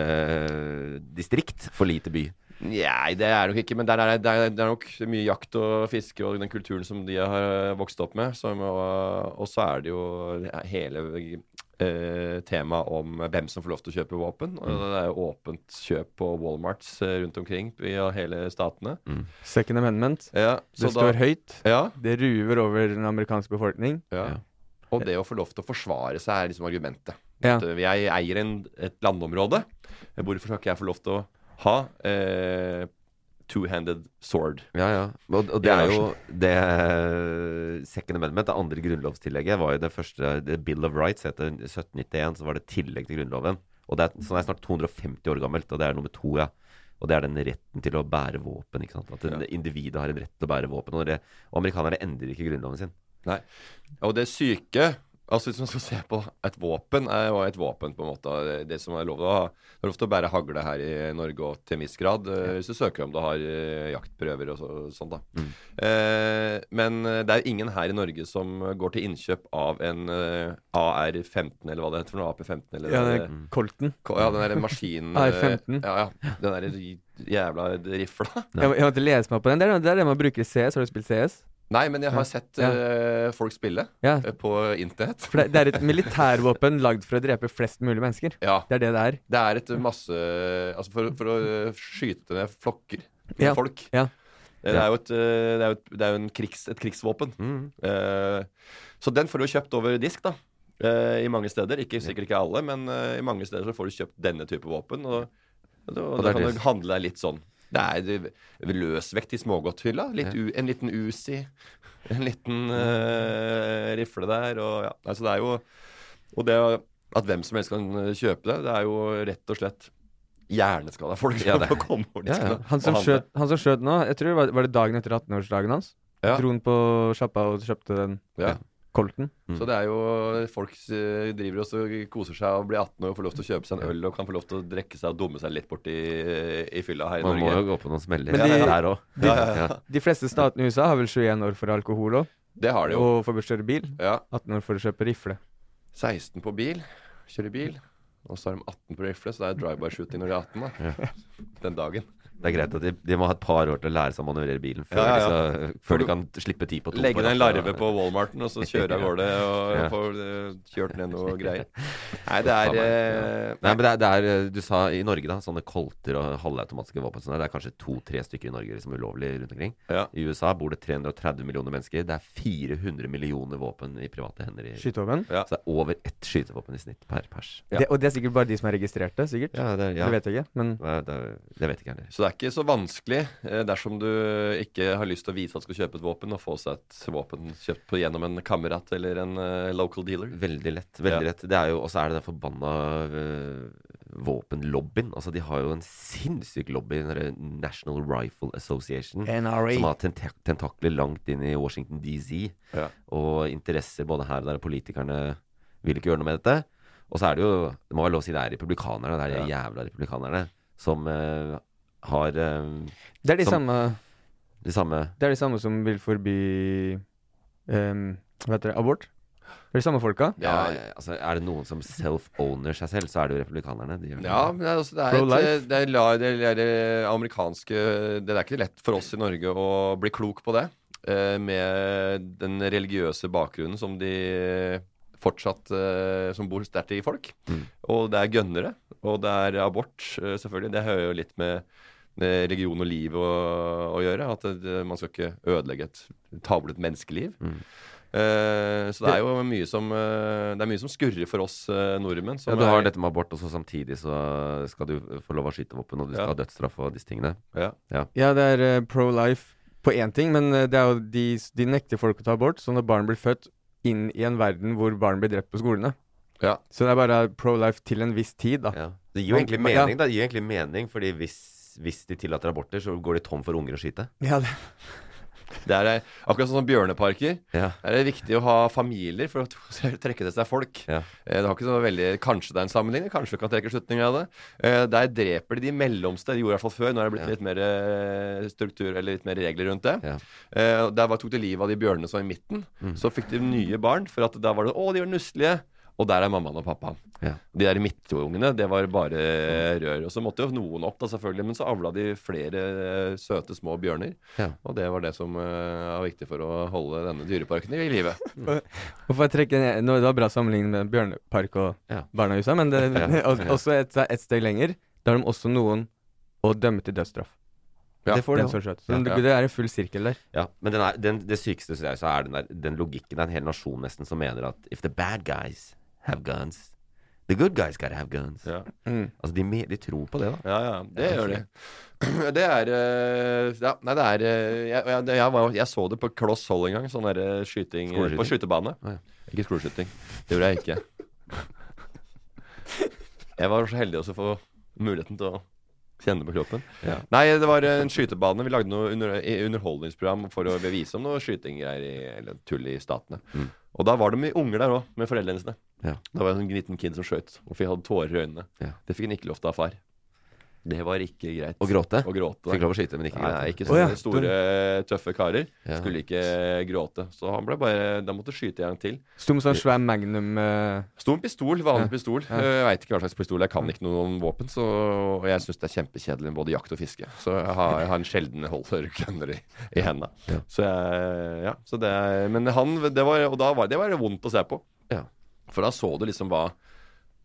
Speaker 3: distrikt, for lite by?
Speaker 4: Nei, det er nok ikke. Men det er, det, er, det er nok mye jakt og fiske og den kulturen som de har vokst opp med. Som, og, og så er det jo hele eh, temaet om hvem som får lov til å kjøpe våpen. Og Det er jo åpent kjøp på Walmarts eh, rundt omkring i hele statene.
Speaker 1: Second Amendment.
Speaker 4: Ja, så
Speaker 1: Det står høyt.
Speaker 4: Ja,
Speaker 1: Det ruver over den amerikanske befolkning.
Speaker 4: ja.
Speaker 3: Ja.
Speaker 4: Og det å få lov til å forsvare seg er liksom argumentet.
Speaker 1: Ja.
Speaker 4: At, eh, jeg eier en, et landområde. Hvorfor skal ikke jeg få lov til å ha eh, two-handed sword?
Speaker 3: Ja, ja. Og, og det er jo det eh, Second Amendment, det andre grunnlovstillegget, var jo det første det Bill of Rights etter 1791, så var det tillegg til Grunnloven. Og det er, sånn er snart 250 år gammelt, og det er nummer to, ja. Og det er den retten til å bære våpen. ikke sant? At
Speaker 4: Ja.
Speaker 3: individet har en rett til å bære våpen. Og, det, og amerikanerne endrer ikke grunnloven sin.
Speaker 4: Nei. Og det syke Altså Hvis man skal se på et våpen, er jo et våpen på en måte det som er lov å ha. Det er lov til å bære hagle her i Norge og til en viss grad, ja. hvis du søker om du har eh, jaktprøver og så, sånt. da.
Speaker 3: Mm.
Speaker 4: Eh, men eh, det er jo ingen her i Norge som går til innkjøp av en uh, AR-15, eller hva det heter for noe, AP-15, eller
Speaker 1: Ja, det
Speaker 4: eh,
Speaker 1: er Colton.
Speaker 4: ja, den derre maskinen eh,
Speaker 1: AR-15.
Speaker 4: Ja, ja. Den derre jævla rifla.
Speaker 1: Jeg, må- jeg måtte lese meg på den. Det er det man bruker i CS. Har du spilt CS?
Speaker 4: Nei, men jeg har sett
Speaker 1: Ja.
Speaker 4: uh, folk spille
Speaker 1: Ja.
Speaker 4: uh, på internett.
Speaker 1: For det, det er et militærvåpen lagd for å drepe flest mulig mennesker.
Speaker 4: Ja.
Speaker 1: Det er det det er.
Speaker 4: Det er et masse Altså for, for å øh, skyte ned flokker med
Speaker 1: Ja,
Speaker 4: folk.
Speaker 1: ja.
Speaker 4: Det er jo et, det er jo et, det er krigs, et krigsvåpen.
Speaker 3: Mm.
Speaker 4: Uh, så den får du kjøpt over disk, da. eh, I mange steder. Ikke, sikkert ikke alle, men eh, i mange steder så får du kjøpt denne type våpen. Og, og,
Speaker 3: Og
Speaker 4: da kan
Speaker 3: det
Speaker 4: handle deg litt sånn. Det er løsvekt i smågodthylla. En liten Uzi. En liten uh, rifle der. Og ja, altså det er jo Og det at hvem som helst kan eh, kjøpe det, det er jo rett og slett hjerneskada folk
Speaker 3: Ja, det-
Speaker 4: komme over
Speaker 3: Ja, ja.
Speaker 1: Han som, skjøt, han som skjøt nå, jeg tror var, var det dagen etter 18-årsdagen hans.
Speaker 4: Ja.
Speaker 1: Dro han på sjappa og kjøpte den
Speaker 4: Ja.
Speaker 1: Colton.
Speaker 3: Mm.
Speaker 4: Så det er jo Folk eh, driver og så koser seg og blir 18 år og får lov til å kjøpe seg en øl og kan få lov til å drikke seg og dumme seg litt bort i, i fylla her i
Speaker 3: Man må jo gå på noen smeller
Speaker 1: de-
Speaker 3: her òg.
Speaker 4: Ja, ja, ja.
Speaker 1: De fleste statene i USA har vel 21 år for alkohol òg,
Speaker 4: Det har de jo.
Speaker 1: og for å kjøre bil.
Speaker 4: Ja.
Speaker 1: 18 år for å kjøpe rifle.
Speaker 4: 16 på bil. Kjører bil. Og så har de 18 på rifle, så det er drive-by-shooting når de er 18. da Den dagen.
Speaker 3: Det er greit at de, de må ha et par år til å lære seg å manøvrere bilen før,
Speaker 4: Ja, ja, ja.
Speaker 3: De, skal, før de kan slippe ti på to.
Speaker 4: Legge
Speaker 3: på
Speaker 4: ned en larve på Walmarten, og så kjøre av gårde og
Speaker 3: Ja.
Speaker 4: få eh, kjørt ned noe greier. Nei, det er eh,
Speaker 3: Nei, men det er, det er eh, Du sa i Norge, da. Sånne kolter og halvautomatiske våpen. Sånn, det er kanskje to-tre stykker i Norge liksom ulovlig rundt omkring.
Speaker 4: Ja.
Speaker 3: I USA bor det 330 millioner mennesker. Det er 400 millioner våpen i private hender. I,
Speaker 1: Skytevåpen.
Speaker 4: Ja.
Speaker 3: Så det er over ett skytevåpen i snitt per pers.
Speaker 4: Ja.
Speaker 1: Det, og det er sikkert bare de som er registrerte, sikkert.
Speaker 3: Ja, det, ja.
Speaker 1: Det vet jeg ikke, men
Speaker 3: Det, det, det vet ikke heller.
Speaker 4: Så det er ikke så vanskelig eh, dersom du ikke har lyst til å vise at du skal kjøpe et våpen, og få seg et våpen kjøpt på, gjennom en kamerat eller en eh, local dealer.
Speaker 3: Veldig lett. veldig
Speaker 4: Ja.
Speaker 3: lett Det er jo, Og så er det den forbanna øh, våpenlobbyen. Altså De har jo en sinnssyk lobby, National Rifle Association.
Speaker 1: NRA.
Speaker 3: Som har tentak tentakler langt inn i Washington DC.
Speaker 4: Ja.
Speaker 3: Og interesser både her og der. Politikerne vil ikke gjøre noe med dette. Og så er det jo Det må være lov å si det er republikanerne. Det er de jævla republikanerne som øh, har øh,
Speaker 1: Det er de
Speaker 3: Som-
Speaker 1: samme
Speaker 3: de samme
Speaker 1: Det er de samme som vil forby um, Hva heter det? Abort? Det er de samme folka.
Speaker 3: ja, altså Er det noen som self-owner seg selv, så er det jo republikanerne. De.
Speaker 4: Ja, men det er, altså, det er, et,
Speaker 1: Pro-life.
Speaker 4: det er, det er det amerikanske Det er ikke lett for oss i Norge å bli klok på det. eh, Med den religiøse bakgrunnen som de fortsatt eh, Som bor sterkt i folk.
Speaker 3: Mm.
Speaker 4: Og det er gønnere. Og det er abort, eh, selvfølgelig. Det hører jo litt med religion og liv å, å gjøre. At det, man skal ikke ødelegge et tavlet menneskeliv.
Speaker 3: Mm.
Speaker 4: Uh, så det er jo mye som uh, Det er mye som skurrer for oss uh, nordmenn. som
Speaker 3: Ja, du har
Speaker 4: er-
Speaker 3: dette med abort, og så samtidig så skal du få lov å skyte våpen, og du skal
Speaker 4: Ja.
Speaker 3: ha dødsstraff og disse tingene.
Speaker 4: ja.
Speaker 1: Ja, det er pro-life på én ting, men det er jo de, de nekter folk å ta abort. Så når barn blir født inn i en verden hvor barn blir drept på skolene.
Speaker 4: Ja.
Speaker 1: Så det er bare pro-life til en viss tid, da.
Speaker 3: Ja. Det gir jo egentlig
Speaker 1: Ja.
Speaker 3: mening, da. Det gir egentlig mening, fordi hvis, hvis de tillater aborter, så går de tom for unger å skyte.
Speaker 1: Ja, det.
Speaker 4: Det er eh, akkurat sånn som bjørneparker.
Speaker 3: Ja.
Speaker 4: Er det viktig å ha familier for å trekke til seg folk.
Speaker 3: Ja.
Speaker 4: Eh, Det har ikke så veldig Kanskje det er en sammenligning, kanskje vi kan trekke slutning av det. Eh, Der dreper de de mellomste. De gjorde i hvert fall før. Nå er det blitt
Speaker 3: Ja.
Speaker 4: litt mer struktur eller litt mer regler rundt det.
Speaker 3: Ja.
Speaker 4: Der tok de livet av de bjørnene som var i midten.
Speaker 3: Mm.
Speaker 4: Så fikk de nye barn, for at da var det Å, de var nusselige. Og der er mammaen og pappaen.
Speaker 3: Ja.
Speaker 4: De der midtungene, det var bare rør. Og så måtte jo noen opp, da selvfølgelig, men så avla de flere eh, søte små bjørner.
Speaker 3: Ja.
Speaker 4: Og det var det som eh, var viktig for å holde denne dyreparken i live.
Speaker 1: Hvorfor jeg trekker ned Det var bra sammenligning med Bjørnepark og
Speaker 3: Ja.
Speaker 1: barnehusa, men det,
Speaker 3: Ja.
Speaker 1: og- også et, et steg lenger. Da har de også noen å dømme til dødsstraff.
Speaker 4: Ja,
Speaker 3: det får
Speaker 1: Den det,
Speaker 4: Ja.
Speaker 1: det, det er en full sirkel der.
Speaker 3: Ja, men den er, den, det sykeste synes jeg så er den, der, den logikken. Det er en hel nasjon nesten som mener at if the bad guys have guns, the good guys gotta have guns.
Speaker 4: Ja.
Speaker 1: Mm.
Speaker 3: Altså, de, de tror på det, da.
Speaker 4: Ja, ja, det gjør de. Det er eh, ja, Nei, det er eh, jeg, jeg, jeg, var, jeg så det på Kloss Hold en gang. Sånn der eh, skyting på skytebane.
Speaker 3: Ah, ja.
Speaker 4: Ikke skoleskyting. Det gjorde jeg ikke. Jeg var så heldig også å få muligheten til å kjenne på kroppen.
Speaker 3: Ja.
Speaker 4: Nei, det var en skytebane. Vi lagde noe under, underholdningsprogram for å bevise om noe skytinggreier i- eller tull i statene.
Speaker 3: Mm.
Speaker 4: Og da var det mye unger der òg, med foreldrene sine.
Speaker 3: Ja.
Speaker 4: Da var det en sånn liten kid som skjøt, og fikk hadde tårer i øynene.
Speaker 3: Ja.
Speaker 4: Det fikk han ikke lov til av far. Det var ikke greit.
Speaker 3: Å gråte?
Speaker 4: Å gråte.
Speaker 3: Fikk lov å skyte, men ikke
Speaker 4: greit.
Speaker 3: gråte.
Speaker 4: nei, ikke sånne oh,
Speaker 1: ja.
Speaker 4: store, tøffe karer.
Speaker 3: Ja.
Speaker 4: Skulle ikke gråte. Så han ble bare Da måtte skyte en gang til.
Speaker 1: Sto med sånn svær magnum uh...
Speaker 4: Sto en pistol, vanlig
Speaker 1: Ja.
Speaker 4: pistol.
Speaker 1: Ja.
Speaker 4: Eh, Jeg veit ikke hva slags pistol. Jeg kan ikke noe om våpen. Så, og jeg syns det er kjempekjedelig med både jakt og fiske. Så jeg har, jeg har en sjelden holder i, i hendene.
Speaker 3: Ja.
Speaker 4: Så jeg Ja. Så det er- Men han det var, Og da var det var vondt å se på.
Speaker 3: Ja.
Speaker 4: For da så du liksom hva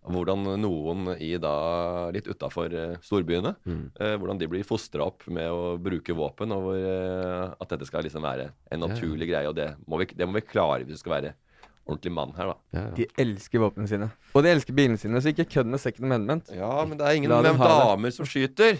Speaker 4: hvordan noen i da litt utafor storbyene
Speaker 3: Mm.
Speaker 4: eh, Hvordan de blir fostra opp med å bruke våpen, og hvor, eh, at dette skal liksom være en naturlig greie. Og det må, vi, det må vi klare hvis vi skal være ordentlig mann her, da.
Speaker 3: Ja, ja.
Speaker 1: De elsker våpnene sine. Og de elsker bilene sine, så ikke kødd med second amendment.
Speaker 4: Ja, men det er ingen med
Speaker 1: damer det.
Speaker 4: damer som skyter.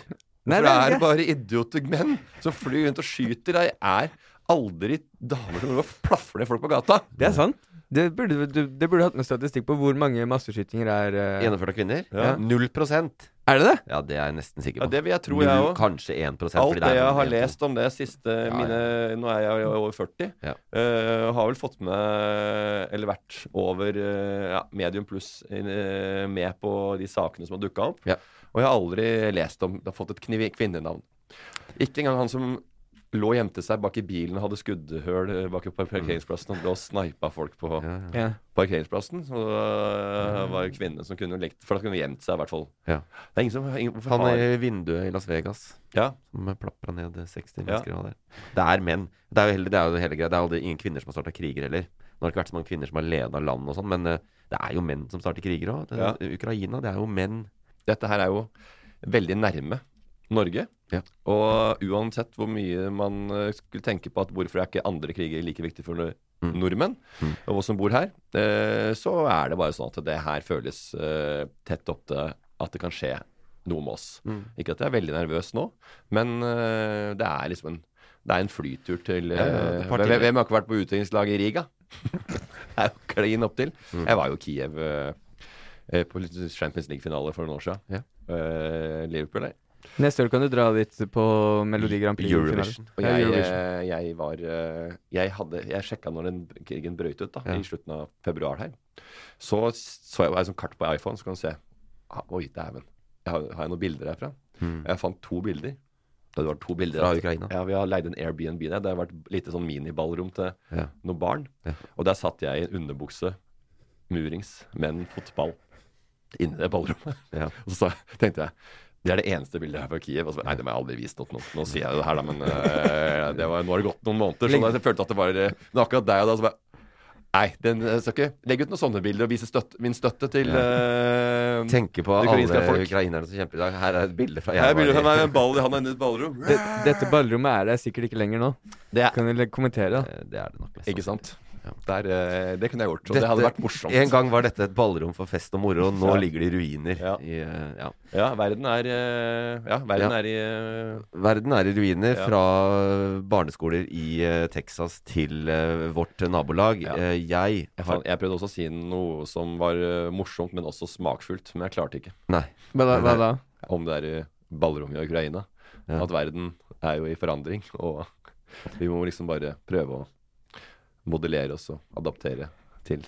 Speaker 1: Nei,
Speaker 4: For
Speaker 1: det
Speaker 4: det
Speaker 1: er
Speaker 4: bare idioter menn som flyr rundt og skyter. Det er aldri damer som plaffer ned folk på gata.
Speaker 1: Det er sant. Det burde du det burde hatt med statistikk på hvor mange masseskytinger er eh,
Speaker 3: Gjennomført av kvinner?
Speaker 4: Ja.
Speaker 3: Null prosent.
Speaker 1: Er det det?
Speaker 3: Ja, det er jeg nesten sikker på.
Speaker 4: Ja, det vil jeg tro,
Speaker 3: Null,
Speaker 4: jeg òg.
Speaker 3: Kanskje 1 fordi
Speaker 4: Alt
Speaker 3: det
Speaker 4: det
Speaker 3: er
Speaker 4: jeg
Speaker 3: har
Speaker 4: har
Speaker 3: jenter.
Speaker 4: lest om det siste mine, Nå er jeg jo over 40.
Speaker 3: Ja.
Speaker 4: Eh, har vel fått med Eller vært over eh, ja, medium pluss eh, med på de sakene som har dukka opp.
Speaker 3: Ja.
Speaker 4: Og jeg har aldri lest om det har fått et kniv- kvinnenavn. Ikke engang han som lå og gjemte seg bak i bilen og hadde skuddhull eh, bak på parkeringsplassen og lå og snipa folk på
Speaker 3: Ja, ja.
Speaker 4: Parkeringsplassen. Så det var jo kvinnene som kunne lekt For da kunne hun gjemt seg, i hvert fall.
Speaker 3: Ja.
Speaker 4: Det er ingen som ingen,
Speaker 3: Han
Speaker 4: er
Speaker 3: i vinduet i Las Vegas
Speaker 4: Ja.
Speaker 3: som plapra ned 60 mennesker. og Der. Det er menn. Det er jo hele, det er jo hele greia. Det er aldri ingen kvinner som har starta kriger heller. Nå har det ikke vært så mange kvinner som har leda land og sånn, men eh, det er jo menn som starter kriger òg.
Speaker 4: Ja.
Speaker 3: Ukraina, det er jo menn.
Speaker 4: Dette her er jo veldig nærme Norge.
Speaker 3: Ja.
Speaker 4: Og uansett hvor mye man eh, skulle tenke på at hvorfor er ikke andre kriger like viktig for
Speaker 3: Mm.
Speaker 4: nordmenn,
Speaker 3: Mm.
Speaker 4: og oss som bor her, eh, så er det bare sånn at det her føles eh, tett opp til at det kan skje noe med oss.
Speaker 3: Mm.
Speaker 4: Ikke at jeg er veldig nervøs nå, men det er liksom en det er en flytur til
Speaker 3: Ja, ja.
Speaker 4: Hvem har ikke vært på utviklingslaget i Riga? det er jo klin opptil.
Speaker 3: Mm.
Speaker 4: Jeg var jo i Kiev på Champions League-finale for noen år siden.
Speaker 3: Ja.
Speaker 4: Liverpool der.
Speaker 1: Neste år kan du dra dit på Melodi Grand Prix.
Speaker 3: Eurovision.
Speaker 4: Og jeg,
Speaker 1: Eurovision.
Speaker 4: eh, jeg var eh, Jeg, hadde, jeg sjekka når den krigen brøt ut, da,
Speaker 3: Ja.
Speaker 4: i slutten av februar her. Så så jeg, et sånn kart på iPhone, så kan du se ah, Oi, dæven. Har, har jeg noen bilder herfra?
Speaker 3: Mm.
Speaker 4: Jeg fant to bilder. Det var to bilder
Speaker 3: Fra Ukraina.
Speaker 4: Ja, Vi har leid en Airbnb der. Det har vært lite sånn miniballrom til
Speaker 3: Ja.
Speaker 4: noen barn.
Speaker 3: Ja.
Speaker 4: Og der satt jeg i en underbukse, murings, men en fotball inni det ballrommet.
Speaker 3: Ja.
Speaker 4: Og så tenkte jeg det er det eneste bildet her fra Kiev. Og så, nei, det må jeg aldri vist noe. Nå, sier jeg det her, da, men uh, det var, nå har det gått noen måneder. Så jeg følte at det var Men akkurat deg og da så bare Nei, den jeg skal ikke legge ut noen sånne bilder og vise støtte, min støtte til uh,
Speaker 3: Tenke på alle
Speaker 4: ukrainske folk.
Speaker 3: ukrainerne som kjemper i dag. Her er et bilde fra
Speaker 4: Her
Speaker 3: jeg i-
Speaker 4: meg med en ball, han er inne i et ballrom.
Speaker 1: Dette ballrommet er der sikkert ikke lenger nå.
Speaker 4: Det er,
Speaker 1: Kan du kommentere, da?
Speaker 3: Eh, Det er det nok mest.
Speaker 4: ikke sant?
Speaker 3: Ja.
Speaker 4: Der, øh, det kunne jeg gjort. Og
Speaker 3: Dette-
Speaker 4: det hadde vært morsomt.
Speaker 3: En gang var dette et ballrom for fest og moro, og nå
Speaker 4: Ja.
Speaker 3: ligger det i ruiner.
Speaker 4: Ja.
Speaker 3: I, eh, ja.
Speaker 4: Ja, verden er øh, Ja, verden
Speaker 3: Ja.
Speaker 4: er i
Speaker 3: Verden er i ruiner,
Speaker 4: Ja.
Speaker 3: fra barneskoler i eh, Texas til eh, vårt nabolag.
Speaker 4: Ja.
Speaker 3: Eh, jeg
Speaker 4: jeg, fant, jeg prøvde også å si noe som var morsomt, men også smakfullt. Men jeg klarte ikke.
Speaker 3: Nei.
Speaker 1: Hva da?
Speaker 4: Om det er i ballrommet i Ukraina.
Speaker 3: Ja.
Speaker 4: At verden er jo i forandring, og vi må liksom bare prøve å modellere oss og adaptere til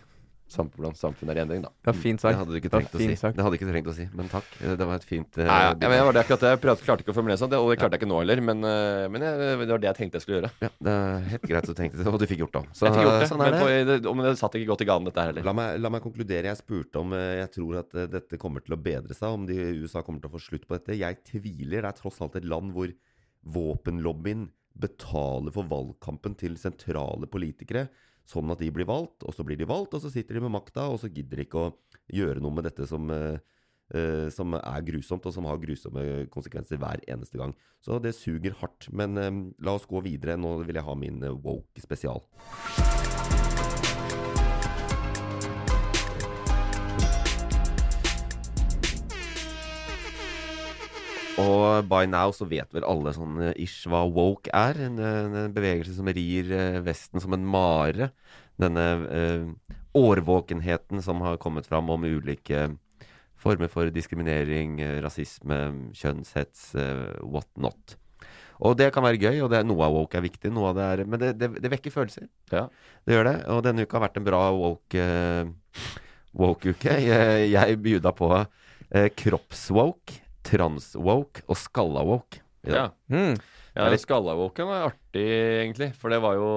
Speaker 4: hvordan samfunnet er i endring, da.
Speaker 1: Det var fint
Speaker 3: Det hadde du ikke trengt å si.
Speaker 1: sagt.
Speaker 3: Det hadde ikke trengt å si, men takk. Eh, Det var et fint uh,
Speaker 4: Nei, ja, men jeg var det akkurat det. Jeg prøvde, klarte ikke å formulere sånn, det, og det klarte jeg ikke nå heller. Men, uh, men jeg, det var det jeg tenkte jeg skulle gjøre.
Speaker 3: ja, det er helt greit du tenkte det, og du fikk gjort det. Så
Speaker 4: jeg fikk gjort det,
Speaker 3: sånn
Speaker 4: men,
Speaker 3: det.
Speaker 4: på, det, men det satt ikke godt i ganen, dette her heller.
Speaker 3: La meg, la meg konkludere. Jeg spurte om jeg tror at dette kommer til å bedre seg, om de, USA kommer til å få slutt på dette. Jeg tviler. Det er tross alt et land hvor våpenlobbyen betaler for valgkampen til sentrale politikere, sånn at de blir valgt, og så blir de valgt, og så sitter de med makta, og så gidder de ikke å gjøre noe med dette som eh, eh, som er grusomt, og som har grusomme konsekvenser hver eneste gang. Så det suger hardt. Men eh, la oss gå videre. Nå vil jeg ha min eh, woke spesial. Og by now så vet vel alle sånn eh, ish hva woke er. En, en, bevegelse som rir eh, Vesten som en mare. Denne eh, årvåkenheten som har kommet fram om ulike former for diskriminering, eh, rasisme, kjønnshets, what not. Og det kan være gøy, og det, noe av woke er viktig, det er Men det, det, det vekker følelser.
Speaker 4: Ja.
Speaker 3: Det gjør det. Og denne uka har vært en bra woke woke-uke. Jeg, jeg bjuda på eh, kroppswoke, transwoke og skalla-woke.
Speaker 4: Ja.
Speaker 1: Mm.
Speaker 4: Ja, skalla-woken var artig, egentlig. For det var jo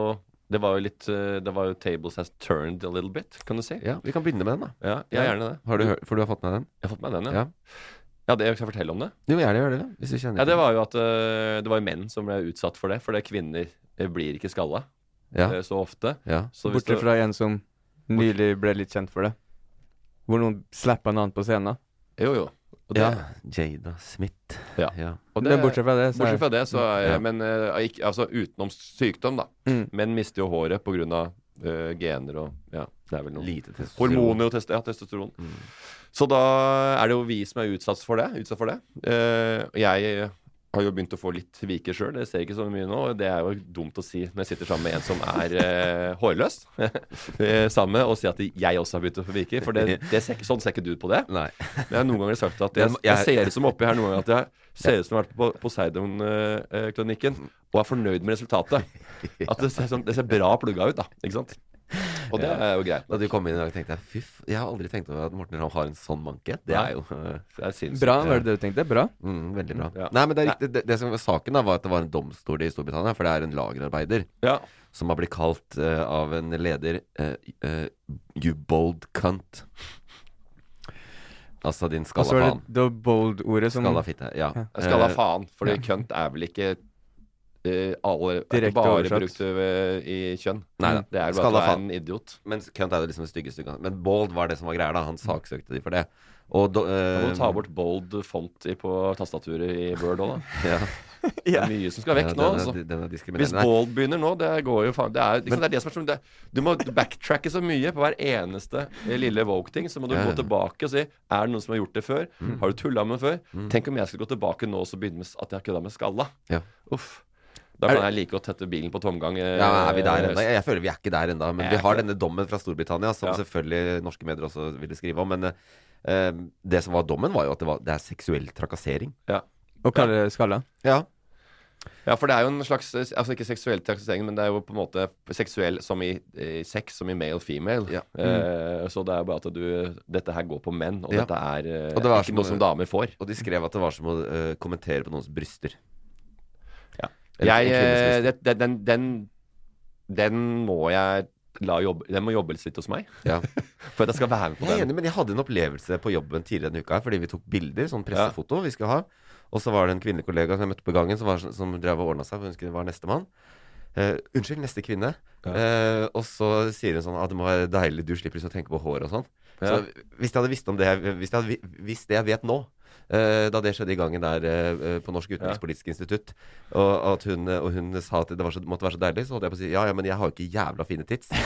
Speaker 4: Det var jo litt eh, Det var jo Tables has turned a little bit, kan du si.
Speaker 3: ja, Vi kan begynne med den, da.
Speaker 4: Ja, jeg er gjerne det.
Speaker 3: Har du, hørt- for du har fått med den?
Speaker 4: Jeg har fått med den, ja.
Speaker 3: Ja.
Speaker 4: Ja, det skal jeg fortelle om det.
Speaker 3: Jo, gjerne gjør det. Hvis du kjenner
Speaker 4: Ja, Det var jo at eh, det var jo menn som ble utsatt for det. For det kvinner eh, blir ikke skalla
Speaker 3: Ja,
Speaker 4: eh, så ofte.
Speaker 3: ja.
Speaker 4: Så hvis
Speaker 1: Bortsett fra en som nylig ble litt kjent for det. Hvor noen slappa en annen på scenen.
Speaker 4: Jo, jo. Og det,
Speaker 3: ja. Jada Smith.
Speaker 4: Ja.
Speaker 3: ja.
Speaker 4: og
Speaker 1: Men bortsett fra det, så
Speaker 4: bortsett fra det, så er
Speaker 3: Ja.
Speaker 4: Men eh, ikke, altså utenom sykdom, da.
Speaker 1: Mm.
Speaker 4: Menn mister jo håret pga. Uh, gener og Ja, det er vel noe
Speaker 3: Lite testosteron.
Speaker 4: Hormoner og test ja, testosteron.
Speaker 3: Mm.
Speaker 4: Så da er det jo vi som er utsatt for det. Utsatt for det. Uh, jeg har jo begynt å få litt viker sjøl. Det ser jeg ikke så mye nå. Det er jo dumt å si når jeg sitter sammen med en som er eh, hårløs. Eh, sammen med og si at jeg også har begynt å få viker. For det, det ser sånn ser ikke du på det.
Speaker 3: Nei.
Speaker 4: Men jeg har noen ganger sagt at jeg, jeg
Speaker 3: jeg-
Speaker 4: ser ut som oppi her noen ganger at jeg ser ut som jeg har vært på Poseidon-klinikken og er fornøyd med resultatet. At det ser, sånn, det ser bra plugga ut, da. Ikke sant? Og det er jo greit.
Speaker 3: Da du kom inn i dag, tenkte jeg fyff. Jeg har aldri tenkt over at Morten Ramm har en sånn manke. Det er jo
Speaker 4: Det er sinnssykt.
Speaker 1: Bra, var det det du tenkte? Bra.
Speaker 3: mm, veldig bra.
Speaker 4: Ja.
Speaker 3: Nei, men det er riktig. Det, det som var saken, da var at det var en domstol i Storbritannia. For det er en lagerarbeider
Speaker 4: Ja.
Speaker 3: som har blitt kalt uh, av en leder uh, uh, You bold cunt. Altså din
Speaker 1: Og
Speaker 3: skalla
Speaker 1: så var det det bold-ordet som
Speaker 3: Skalla fitte. Ja.
Speaker 4: ja. Skalla
Speaker 3: Eh,
Speaker 4: faen, fordi kønt er vel ikke eh, alle, er ikke bare
Speaker 1: oversatt.
Speaker 4: brukt eh, i kjønn.
Speaker 3: Nei da.
Speaker 4: Det er bare at du er en idiot.
Speaker 3: Men kønt er jo liksom det styggeste. du kan- Men bold var det som var greia, da. Han saksøkte de for det. Og do, øh,
Speaker 4: må du ta bort bold font på tastaturet i Word òg, da.
Speaker 3: ja.
Speaker 4: Det er mye som skal vekk
Speaker 3: Ja,
Speaker 4: nå.
Speaker 3: den er-
Speaker 4: Altså.
Speaker 3: Den er
Speaker 4: Hvis bold begynner nå, det går jo faen Det er, liksom, det, er det som er som det, Du må backtracke så mye på hver eneste eh, lille Vogue-ting. Så må du
Speaker 3: Ja, ja.
Speaker 4: gå tilbake og si Er det noen som har gjort det før?
Speaker 3: Mm.
Speaker 4: Har du tulla med det før? Tenk om jeg skulle gå tilbake nå og så begynne med at jeg har kødda med skalla.
Speaker 3: Ja.
Speaker 4: Uff. Da kan jeg like godt tette bilen på tomgang. eh,
Speaker 3: Ja, er vi der ennå? Jeg, føler vi er ikke der ennå. Men vi har denne dommen fra Storbritannia, som
Speaker 4: Ja.
Speaker 3: selvfølgelig norske medier også ville skrive om. Men eh, det som var dommen, var jo at det, var, det er seksuell trakassering.
Speaker 1: Og hva er det skala?
Speaker 3: Ja.
Speaker 4: Ja, for det er jo en slags Altså ikke seksuell trakassering, men det er jo på en måte seksuell som i, i sex, som i male-female.
Speaker 3: Ja.
Speaker 4: Eh, så det er jo bare at du Dette her går på menn, og
Speaker 3: Ja.
Speaker 4: dette er uh,
Speaker 3: Og det
Speaker 4: ikke noe som damer får.
Speaker 3: Og de skrev at det var som å uh, kommentere på noens bryster.
Speaker 4: Ja.
Speaker 3: Eller
Speaker 4: Jeg,
Speaker 3: kvinnes
Speaker 4: eh, det, den, den, den må jeg la jobbe Den må jobbes litt hos meg.
Speaker 3: Ja.
Speaker 4: For at jeg skal være med på
Speaker 3: Jeg er
Speaker 4: den.
Speaker 3: enig, men jeg hadde en opplevelse på jobben tidligere denne uka fordi vi tok bilder, sånn pressefoto vi skulle ha. Og så var det en kvinnelig kollega som jeg møtte på gangen, som, var, sånn- som drev og ordna seg, for hun skulle være nestemann. Uh, unnskyld, neste kvinne. Eh, og så sier hun sånn at det må være deilig, du slipper liksom å tenke på hår og sånn.
Speaker 4: Ja.
Speaker 3: Så hvis jeg hadde visst om det Hvis jeg hadde vi- visst det jeg vet nå, da det skjedde i gangen der eh, på Norsk utenrikspolitisk institutt, og, at hun, og hun sa at det var så, måtte være så deilig, så holdt jeg på å si ja, ja, men jeg har jo ikke jævla fine tits.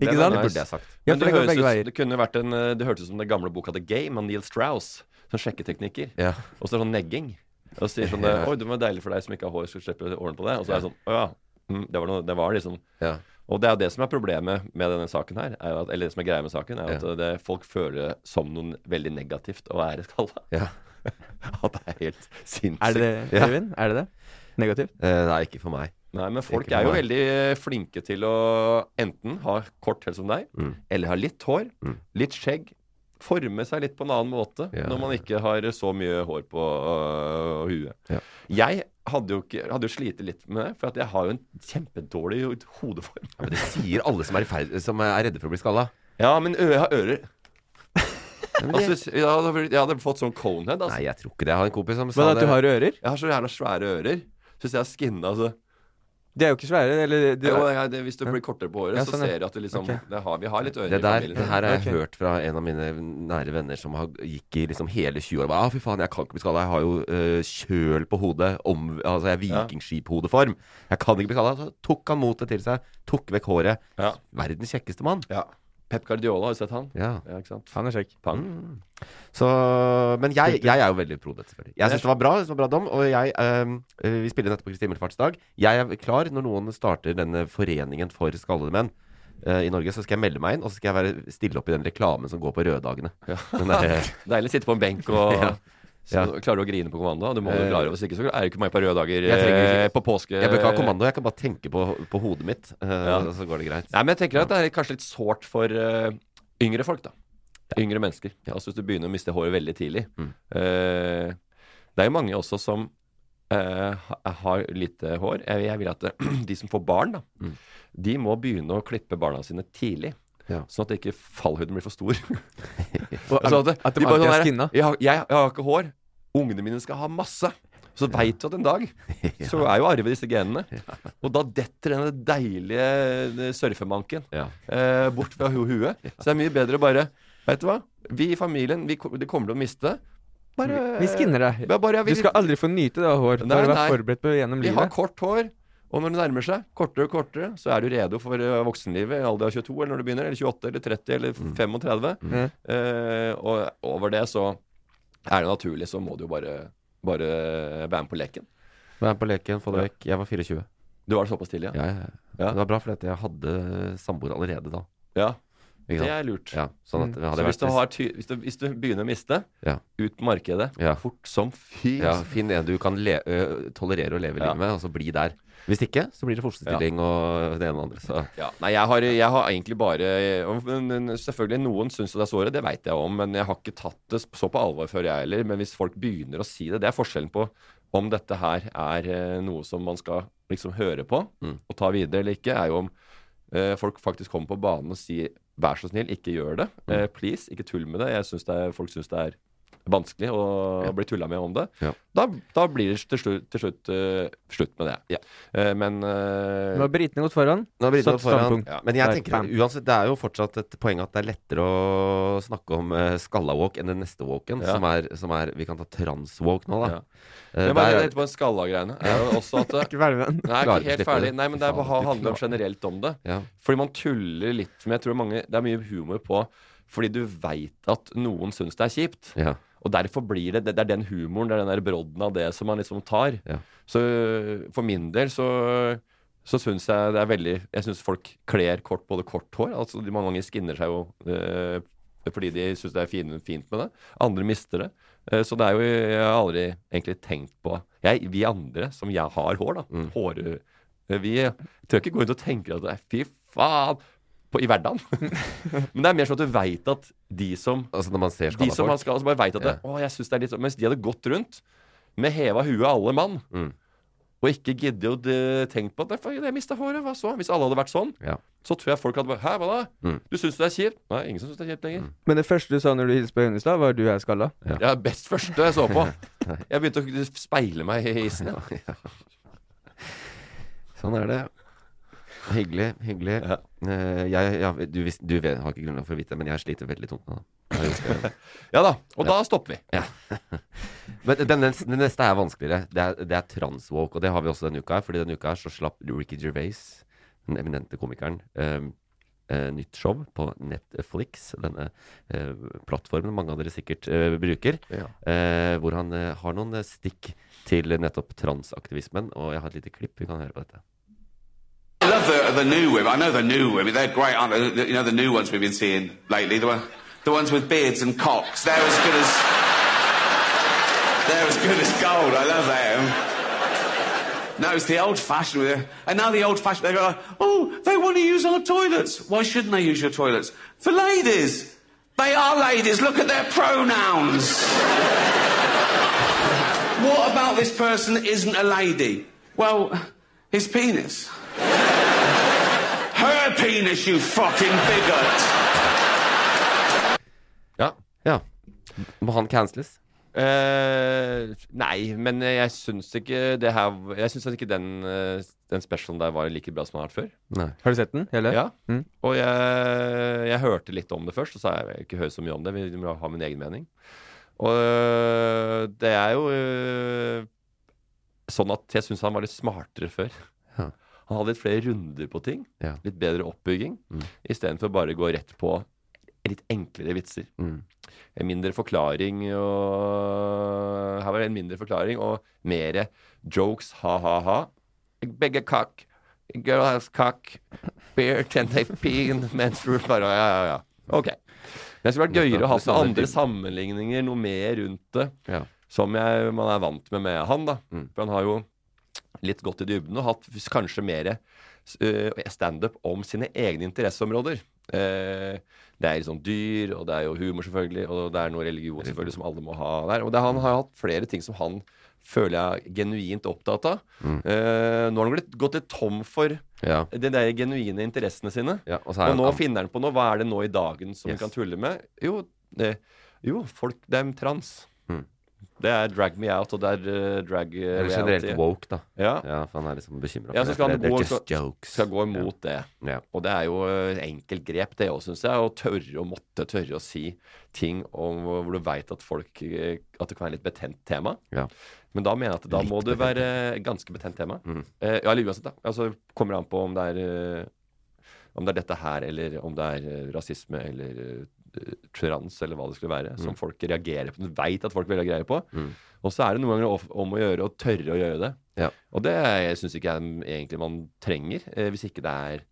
Speaker 1: Ikke sant?
Speaker 3: Det burde jeg sagt.
Speaker 1: Ja,
Speaker 4: Men det,
Speaker 1: det
Speaker 4: høres ut, det kunne vært en eh, Det hørtes ut som den gamle boka The Game av Neil Strauss. Sånn sjekketeknikker.
Speaker 3: Ja.
Speaker 4: Og så er det sånn negging. Og så sier sånn det, Oi, det var deilig for deg som ikke har hår, skulle slippe årene på det. Og så er det sånn Å ja. Mm, det, var noe, det var liksom
Speaker 3: Ja.
Speaker 4: Og det er jo det som er problemet med denne saken her. Er at, eller det som er greia med saken, er at
Speaker 3: Ja.
Speaker 4: det, folk føler det som noe veldig negativt å være skalla.
Speaker 3: ja.
Speaker 4: At det er helt sinnssykt.
Speaker 1: Er det det,
Speaker 3: Ja.
Speaker 1: Er det det? Negativt?
Speaker 3: Eh, nei, ikke for meg.
Speaker 4: Nei, men folk er jo
Speaker 3: meg.
Speaker 4: veldig flinke til å enten ha kort hår som deg,
Speaker 3: Mm.
Speaker 4: eller ha litt hår,
Speaker 3: Mm.
Speaker 4: litt skjegg. Forme seg litt på en annen måte
Speaker 3: Ja.
Speaker 4: når man ikke har så mye hår på uh, huet.
Speaker 3: Ja.
Speaker 4: Jeg hadde jo, ikke, hadde jo slitt litt med det, for jeg har jo en kjempedårlig hodeform.
Speaker 3: Ja, men det sier alle som er, ferd, som er redde for å bli skalla.
Speaker 4: Ja, men ø, jeg har ører. Altså, jeg, hadde, jeg hadde fått sånn conehead. Altså.
Speaker 3: Nei, jeg tror ikke det. Jeg har en kompis som
Speaker 1: sa
Speaker 3: sa
Speaker 1: Men at
Speaker 3: det.
Speaker 1: du har ører?
Speaker 4: Jeg har så jævla svære ører. Syns jeg er skinna. Altså.
Speaker 1: De er jo ikke svære, eller de,
Speaker 4: Jo, ja, det, hvis du blir kortere på håret,
Speaker 1: Ja,
Speaker 4: så
Speaker 1: sånn, ja.
Speaker 4: ser du at det liksom
Speaker 1: okay.
Speaker 4: det har, Vi har litt ører
Speaker 3: Det
Speaker 4: i
Speaker 3: der
Speaker 4: familien.
Speaker 3: det her har jeg
Speaker 1: okay.
Speaker 3: hørt fra en av mine nære venner som har, gikk i liksom hele 20 år. Bare, ah, fy faen, jeg kan ikke bli skalla. Jeg har jo øh, kjøl på hodet. Om, altså, jeg er vikingskiphodeform. Jeg kan ikke bli skada. Så tok han motet til seg. Tok vekk håret.
Speaker 4: Ja.
Speaker 3: Verdens kjekkeste mann.
Speaker 4: Ja. Pep Guardiola, har du sett han?
Speaker 3: Ja.
Speaker 4: Ja, ikke sant?
Speaker 1: Han er kjekk.
Speaker 3: Mm. Så, men jeg, jeg er jo veldig pro dette, selvfølgelig. Jeg syns det var bra. Det var bra dom. Og jeg øh, Vi spiller nettopp Kristi himmelfartsdag. Jeg er klar når noen starter denne foreningen for skallede menn. øh, I Norge så skal jeg melde meg inn, og så skal jeg være, stille opp i den reklamen som går på røddagene.
Speaker 4: Ja. Deilig å sitte på en benk og
Speaker 3: Ja.
Speaker 4: Så
Speaker 3: Ja.
Speaker 4: klarer du å grine på kommando. Du må jo
Speaker 3: Eh,
Speaker 4: klare, Hvis ikke så er det ikke mange på røde dager eh,
Speaker 3: ikke-
Speaker 4: på påske.
Speaker 3: Jeg bør ikke ha kommando, jeg kan bare tenke på, på hodet mitt, eh,
Speaker 4: Ja.
Speaker 3: så går det greit.
Speaker 4: Nei, men jeg tenker at det er kanskje litt sårt for uh, yngre folk, da. Yngre mennesker. Altså hvis du begynner å miste håret veldig tidlig.
Speaker 3: Mm.
Speaker 4: Uh, det er jo mange også som uh, har lite hår. Jeg, jeg vil at de som får barn, da,
Speaker 3: Mm.
Speaker 4: de må begynne å klippe barna sine tidlig.
Speaker 3: Ja.
Speaker 4: Sånn at ikke fallhuden blir for stor. Sånn
Speaker 1: at, at de
Speaker 4: bare sånn
Speaker 1: er
Speaker 4: der,
Speaker 1: skinna.
Speaker 4: jeg, jeg, jeg har ikke hår. Ungene mine skal ha masse. Så veit du at en dag så er jo arve disse genene. Og da detter denne deilige eh, surfemanken eh, bort fra hu huet. Så det er mye bedre å bare Veit du hva? Vi i familien, vi, de det kommer til å miste. Bare
Speaker 1: Vi skinner deg.
Speaker 4: Bare, ja, vi,
Speaker 1: Du skal aldri få nyte det av hår.
Speaker 4: Nei, nei.
Speaker 1: forberedt på gjennom livet.
Speaker 4: vi har kort hår. Og når det nærmer seg, kortere og kortere, så er du redo for eh, voksenlivet i alder av 22, eller når du begynner, eller 28, eller 30, eller 35.
Speaker 1: Mm.
Speaker 4: Eh, og over det så er det naturlig, så må du jo bare, bare være med på leken.
Speaker 3: Være med på leken, få det vekk. Jeg var 24.
Speaker 4: Du var såpass tidlig, ja?
Speaker 3: Ja, ja. Det var bra, for jeg hadde samboer allerede da.
Speaker 4: Ja, det er lurt.
Speaker 3: Ja, sånn det
Speaker 4: Så hvis du, hvis, du, hvis du begynner å miste,
Speaker 3: Ja.
Speaker 4: ut på markedet,
Speaker 3: Ja.
Speaker 4: fort som fy.
Speaker 3: ja. Finn en du kan le ø, tolerere å leve livet med, og så bli der. Hvis ikke, så blir det fosterstilling og det ene og det andre. Så
Speaker 4: Ja. Nei, jeg har, jeg har egentlig bare men- Selvfølgelig, noen syns det er såret, det veit jeg om, men jeg har ikke tatt det så på alvor før, jeg heller. Men hvis folk begynner å si det, det er forskjellen på om dette her er eh, noe som man skal liksom høre på
Speaker 3: Mm.
Speaker 4: og ta videre eller ikke, er jo om eh, folk faktisk kommer på banen og sier vær så snill, ikke gjør det.
Speaker 3: Mm.
Speaker 4: Eh, please, ikke tull med det. Jeg synes det er, Folk syns det er vanskelig å
Speaker 3: Ja.
Speaker 4: bli tulla med om det.
Speaker 3: Ja.
Speaker 4: Da, da blir det til slutt, til slutt uh, slutt med det.
Speaker 3: Ja.
Speaker 4: Uh, men uh,
Speaker 1: Nå har britene gått foran.
Speaker 3: Nå har
Speaker 1: britene
Speaker 3: gått foran. Ja. Men jeg tenker
Speaker 1: bam.
Speaker 3: uansett, det er jo fortsatt et poeng at det er lettere å snakke om uh, skalla-walk enn den neste walken,
Speaker 4: Ja.
Speaker 3: som, er, som er Vi kan ta trans-walk nå, da.
Speaker 4: Ja. Men bare
Speaker 3: der-
Speaker 4: etterpå en skalla-greiene er jo også at
Speaker 1: Ikke ferdig med den.
Speaker 4: Nei, ikke helt ferdig. Nei, men det er bare handler om generelt om det.
Speaker 3: ja.
Speaker 4: Fordi man tuller litt Men jeg tror mange Det er mye humor på fordi du veit at noen syns det er kjipt.
Speaker 3: Ja.
Speaker 4: Og derfor blir det Det er den humoren, det er den der brodden av det som man liksom tar.
Speaker 3: Ja.
Speaker 4: Så for min del så så syns jeg det er veldig Jeg syns folk kler kort både kort hår. Altså de Mange ganger skinner seg jo øh, fordi de syns det er fin, fint med det. Andre mister det. Eh, så det er jo Jeg har aldri egentlig tenkt på jeg, Vi andre som jeg har hår, da.
Speaker 3: Mm.
Speaker 4: Hår, eh, vi tør ikke gå rundt og tenke at fy faen på, i hverdagen. Men det er mer sånn at du veit at de som
Speaker 3: Altså når man ser
Speaker 4: de som
Speaker 3: skalla
Speaker 4: har
Speaker 3: folk.
Speaker 4: bare vet at det,
Speaker 3: Ja.
Speaker 4: å, jeg synes det er litt sånn Mens de hadde gått rundt med heva huet alle mann,
Speaker 3: Mm.
Speaker 4: og ikke giddet å tenke på at "Nei, jeg mista håret, hva så? Hvis alle hadde vært sånn,
Speaker 3: Ja.
Speaker 4: så tror jeg folk hadde bare Hæ, hva da?
Speaker 3: Mm.
Speaker 4: Du syns det er kjipt? Nei, ingen som syns det er kjipt lenger.
Speaker 1: Men det første du sa når du hilste på Øyvind i stad, var du er skalla.
Speaker 3: Ja.
Speaker 4: ja, best første jeg så på. Jeg begynte å speile meg i isen. Ja.
Speaker 3: Sånn er det. Hyggelig. hyggelig
Speaker 4: Ja.
Speaker 3: Eh, jeg, ja, du, du vet, har ikke grunnlag for å vite det, men jeg sliter veldig tungt med det. Jeg
Speaker 4: ja da, og da stopper vi.
Speaker 3: Men den, den neste er vanskeligere. Det er, det er transwalk, og det har vi også denne uka. her Fordi denne uka her så slapp Ricky Gervais, den eminente komikeren, eh, uh, nytt show på Netflix. Denne uh, plattformen mange av dere sikkert uh, bruker.
Speaker 4: Ja.
Speaker 3: Hvor han har noen stikk til nettopp transaktivismen. Og jeg har et lite klipp. Vi kan høre på dette.
Speaker 5: The, the new women. I know the new women. They're great, aren't they? You know the new ones we've been seeing lately. The, the ones with beards and cocks. They're as good as they're as good as gold. I love them. No, it's the old-fashioned. with And now the old-fashioned. They go, like, oh, they want to use our toilets. Why shouldn't they use your toilets? For ladies. They are ladies. Look at their pronouns. what about this person isn't a lady? Well, his penis. Penis, you fucking bigot!
Speaker 4: Ja.
Speaker 3: Ja. Må han canceles?
Speaker 4: Uh, nei, men jeg syns ikke det her Jeg syns ikke den, eh, den specialen der var like bra som den har vært før.
Speaker 3: Nei.
Speaker 1: Har du sett den? Hele?
Speaker 4: Ja.
Speaker 1: Mm.
Speaker 4: Og jeg, jeg hørte litt om det først, og så har jeg ikke hørt så mye om det. Vi må ha min egen mening. Og øh, det er jo sånn at jeg syns han var litt smartere før. Han hadde litt flere runder på ting.
Speaker 3: Ja.
Speaker 4: Litt bedre oppbygging.
Speaker 3: Mm.
Speaker 4: Istedenfor bare å gå rett på litt enklere vitser.
Speaker 3: Mm.
Speaker 4: En mindre forklaring og Her var det en mindre forklaring og mer jokes, ha-ha-ha. Begge kakk. Girl has cock. Beer pee in. Bare, ja, ja, ja. Ok. Men det skulle vært gøyere å ha sånne andre sammenligninger, noe mer rundt det.
Speaker 3: Ja.
Speaker 4: som jeg, man er vant med med han. da
Speaker 3: Mm.
Speaker 4: For han har jo litt godt i dybden og hatt kanskje mer uh, standup om sine egne interesseområder. Uh, det er sånn dyr, og det er jo humor, selvfølgelig, og det er noe religion selvfølgelig som alle må ha der. Og det, han har hatt flere ting som han føler jeg er genuint opptatt av. Eh, nå har han blitt, gått litt tom for
Speaker 3: Ja.
Speaker 4: de der genuine interessene sine.
Speaker 3: ja og
Speaker 4: Og nå
Speaker 3: han-
Speaker 4: finner han på noe. Hva er det nå i dagen som
Speaker 3: Yes.
Speaker 4: vi kan tulle med? Jo, det, jo folk er trans.
Speaker 3: Mm.
Speaker 4: Det er drag me out, og det er uh, drag uh,
Speaker 3: Eller generelt woke, da.
Speaker 4: Ja.
Speaker 3: Ja, for han er liksom bekymra
Speaker 4: Ja, han
Speaker 3: det. er just
Speaker 4: skal-
Speaker 3: jokes.
Speaker 4: Skal gå imot det.
Speaker 3: Ja.
Speaker 4: Og det er jo eh, enkelt grep, det òg, syns jeg. Å tørre å måtte tørre å si ting om hvor du veit at folk eh, At det kan være litt betent tema.
Speaker 3: Ja.
Speaker 4: Men da mener jeg at da
Speaker 3: Litt
Speaker 4: må
Speaker 3: du
Speaker 4: være ganske betent tema.
Speaker 3: Mm.
Speaker 4: Eh, ja, eller uansett, da. Altså, kommer an på om det er eh, Om det er dette her, eller om det er eh, rasisme eller eh, trans, eller hva det skulle være, som folk reagerer på. Du veit at folk vil ha greie på.
Speaker 3: Mm.
Speaker 4: Og så er det noen ganger om å gjøre å tørre å gjøre det.
Speaker 3: Ja.
Speaker 4: Og det syns ikke jeg egentlig man trenger, eh, hvis ikke det er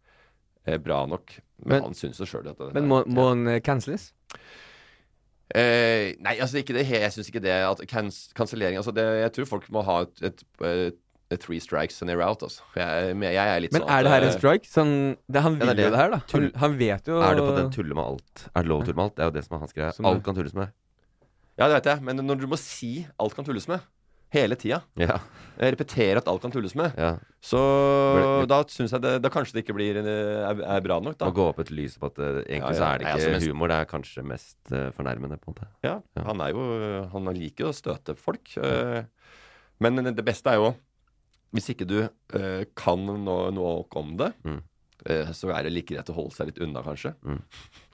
Speaker 4: eh, bra nok. Men,
Speaker 1: Men-
Speaker 4: han syns jo sjøl at det
Speaker 1: Men må, må han eh, canceles?
Speaker 4: Eh, nei, altså ikke det Jeg syns ikke det at kans kansellering altså det, Jeg tror folk må ha et, et, et three strikes and you're out, altså. Jeg, jeg, jeg er litt
Speaker 1: Men
Speaker 4: sånn
Speaker 1: er det her en
Speaker 4: eh,
Speaker 1: strike? Sånn, det, han
Speaker 3: Ja,
Speaker 1: vil
Speaker 3: det er
Speaker 1: jo
Speaker 3: det.
Speaker 1: det her, da. Han,
Speaker 3: Tull-
Speaker 1: han vet jo
Speaker 3: Er det på den tulle med alt? Er det lov å tulle med alt? Det er jo det som er hans greie. Alt kan tulles med.
Speaker 4: Ja, det vet jeg, men når du må si alt kan tulles med hele tida,
Speaker 3: Ja.
Speaker 4: eh, repetere at alt kan tulles med,
Speaker 3: ja.
Speaker 4: så da syns jeg det, da kanskje det ikke blir er, er bra nok, da.
Speaker 3: Å gå opp et lys på at eh, egentlig
Speaker 4: Ja, ja.
Speaker 3: så er det
Speaker 4: Nei,
Speaker 3: ikke
Speaker 4: altså, mest-
Speaker 3: humor, det er kanskje mest uh, fornærmende, på en måte.
Speaker 4: Ja,
Speaker 3: Ja.
Speaker 4: han er jo Han liker jo å støte folk. Uh, Men det beste er jo Hvis ikke du uh, kan noe, noe om det,
Speaker 3: Mm.
Speaker 4: uh, så er det like greit å holde seg litt unna, kanskje.
Speaker 3: Mm.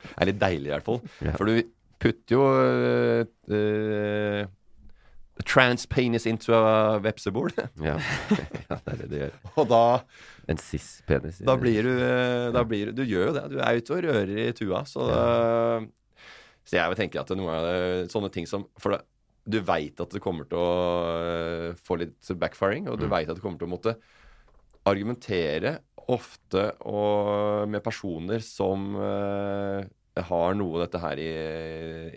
Speaker 4: Det er litt deilig, i hvert fall.
Speaker 3: Yeah.
Speaker 4: For du putter jo uh, eh, trans penis into a vepsebol.
Speaker 3: Ja. ja, det er det du gjør.
Speaker 4: Og da,
Speaker 3: En cis-penis.
Speaker 4: da blir du Da blir du Du gjør jo det. Du er ute og rører i tua, så ja. Så jeg vil tenke at noe av det, sånne ting som For det, du veit at det kommer til å eh, få litt backfiring, og du
Speaker 3: Mm.
Speaker 4: veit at det kommer til å måtte argumentere ofte og med personer som uh, har noe av dette her i,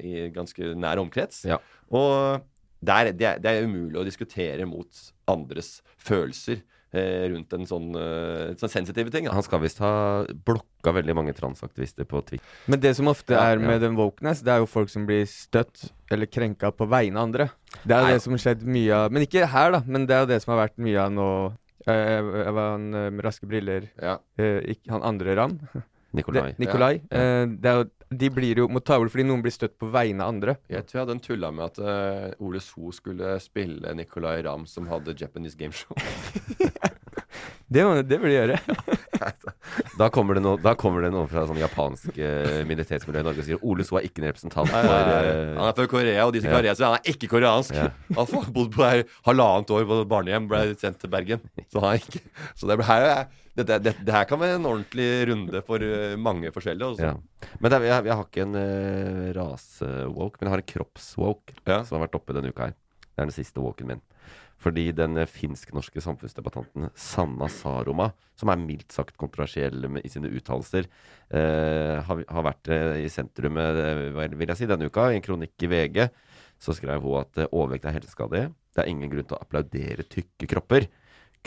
Speaker 4: i ganske nær omkrets.
Speaker 3: Ja.
Speaker 4: Og det er, det, er, det er umulig å diskutere mot andres følelser rundt en sånn, eh, sånn sensitive ting. Da.
Speaker 3: Han skal visst ha blokka veldig mange transaktivister på Twitter.
Speaker 1: Men det som ofte
Speaker 4: Ja,
Speaker 1: er med den wokeness, det er jo folk som blir støtt eller krenka på vegne av andre. Det er
Speaker 4: Nei.
Speaker 1: det som har skjedd mye av Men ikke her, da. Men det er jo det som har vært mye av nå Jeg, Jeg var han eh, med raske briller
Speaker 4: Ja.
Speaker 1: eh, ikke, Han andre Ram.
Speaker 3: Nikolai.
Speaker 1: Det, Nikolai.
Speaker 3: Ja.
Speaker 1: Eh, det er jo, de blir jo må ta over fordi noen blir støtt på vegne av andre.
Speaker 4: Jeg tror jeg hadde en tulla med at uh, Ole So skulle spille Nicolay Ramm som hadde Japanese gameshow.
Speaker 1: Det, må, det burde de gjøre.
Speaker 3: Da kommer det noe, da kommer det noen fra sånn japansk uh, minoritetsmiljø i Norge og sier Ole So er ikke en representant for uh,
Speaker 4: han er fra Korea, og de som
Speaker 3: ja.
Speaker 4: Korea, så han er ikke koreansk.
Speaker 3: Ja.
Speaker 4: Han har bodd på her halvannet år på barnehjem, ble sendt til Bergen. Så, han er ikke, så det, her, er- dette, det, det her kan være en ordentlig runde for eh, mange forskjellige. Også.
Speaker 3: Ja. Men er, jeg, jeg har ikke en uh, rase-woke, men jeg har en kropps-woke
Speaker 4: Ja.
Speaker 3: som har vært oppe denne uka her. Det er den siste woken min. Fordi den eh, finsk-norske samfunnsdebattanten Sanna Saroma, som er mildt sagt kontroversiell med, i sine uttalelser, eh, har, har vært eh, i sentrumet vil jeg si, denne uka. I en kronikk i VG så skrev hun at overvekt er helseskadelig. Det er ingen grunn til å applaudere tykke kropper.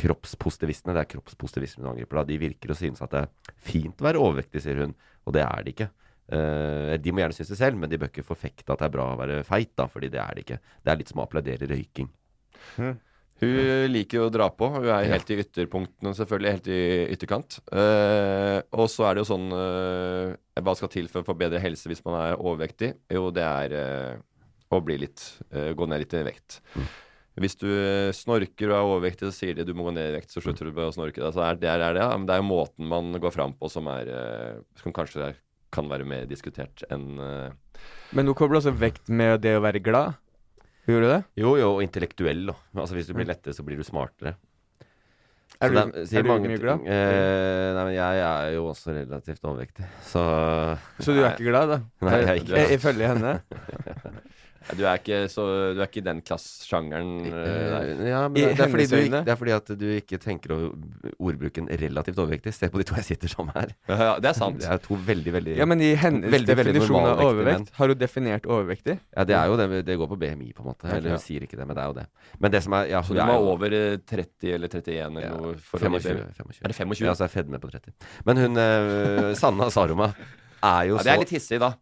Speaker 3: Kroppspositivistene, det er kroppspositivisme hun angriper da, de virker å synes at det er fint å være overvektig, sier hun. Og det er det ikke. Uh, de må gjerne synes det selv, men de bør ikke forfekte at det er bra å være feit, da, fordi det er det ikke. Det er litt som å applaudere røyking.
Speaker 4: Hun liker jo å dra på. Hun er helt i ytterpunktene, selvfølgelig. Helt i ytterkant. Uh, og så er det jo sånn uh, Hva skal til for å få bedre helse hvis man er overvektig? Jo, det er å bli litt gå ned litt i vekt. Hvis du eh, snorker og er overvektig, så sier de du må gå ned i vekt, så slutter du å snorke. Altså, er, det er det, ja. Men det er jo måten man går fram på som er eh, Som kanskje er, kan være mer diskutert enn uh...
Speaker 1: Men du kobler også vekt med det å være glad. Gjorde du det?
Speaker 3: Jo, jo, og intellektuell, da. Altså Hvis du blir lettere, så blir du smartere.
Speaker 1: Er du, er du
Speaker 3: mange
Speaker 1: mye
Speaker 3: ting.
Speaker 1: glad?
Speaker 3: Eh, nei, men jeg er jo også relativt overvektig, så
Speaker 1: Så du er ikke glad, da?
Speaker 3: Nei, jeg er ikke glad.
Speaker 1: Ifølge henne?
Speaker 4: Ja, Du er ikke, så, du er ikke i den klassesjangeren eh.
Speaker 3: Eh, Ja, men det, det, er du, det er fordi at du ikke tenker over ordbruken relativt overvektig. Se på de to jeg sitter sammen her.
Speaker 4: Ja, det er sant.
Speaker 3: Det er to veldig, veldig
Speaker 1: Ja, men i hennes
Speaker 3: Veldig,
Speaker 1: definisjon av overvekt, har hun definert overvektig?
Speaker 3: Ja, det er jo det. Det går på BMI, på en måte. Eller
Speaker 1: Ja.
Speaker 3: hun sier ikke det, men det er jo det. Men det som er ja,
Speaker 4: Så du må over eh, 30 eller 31 eller
Speaker 3: Ja,
Speaker 4: noe? For
Speaker 3: 25, 25.
Speaker 4: Er det 25?
Speaker 3: Ja, så er fedme på 30. Men hun uh, Sanna Saroma er jo
Speaker 4: Ja, det er litt hissig, da.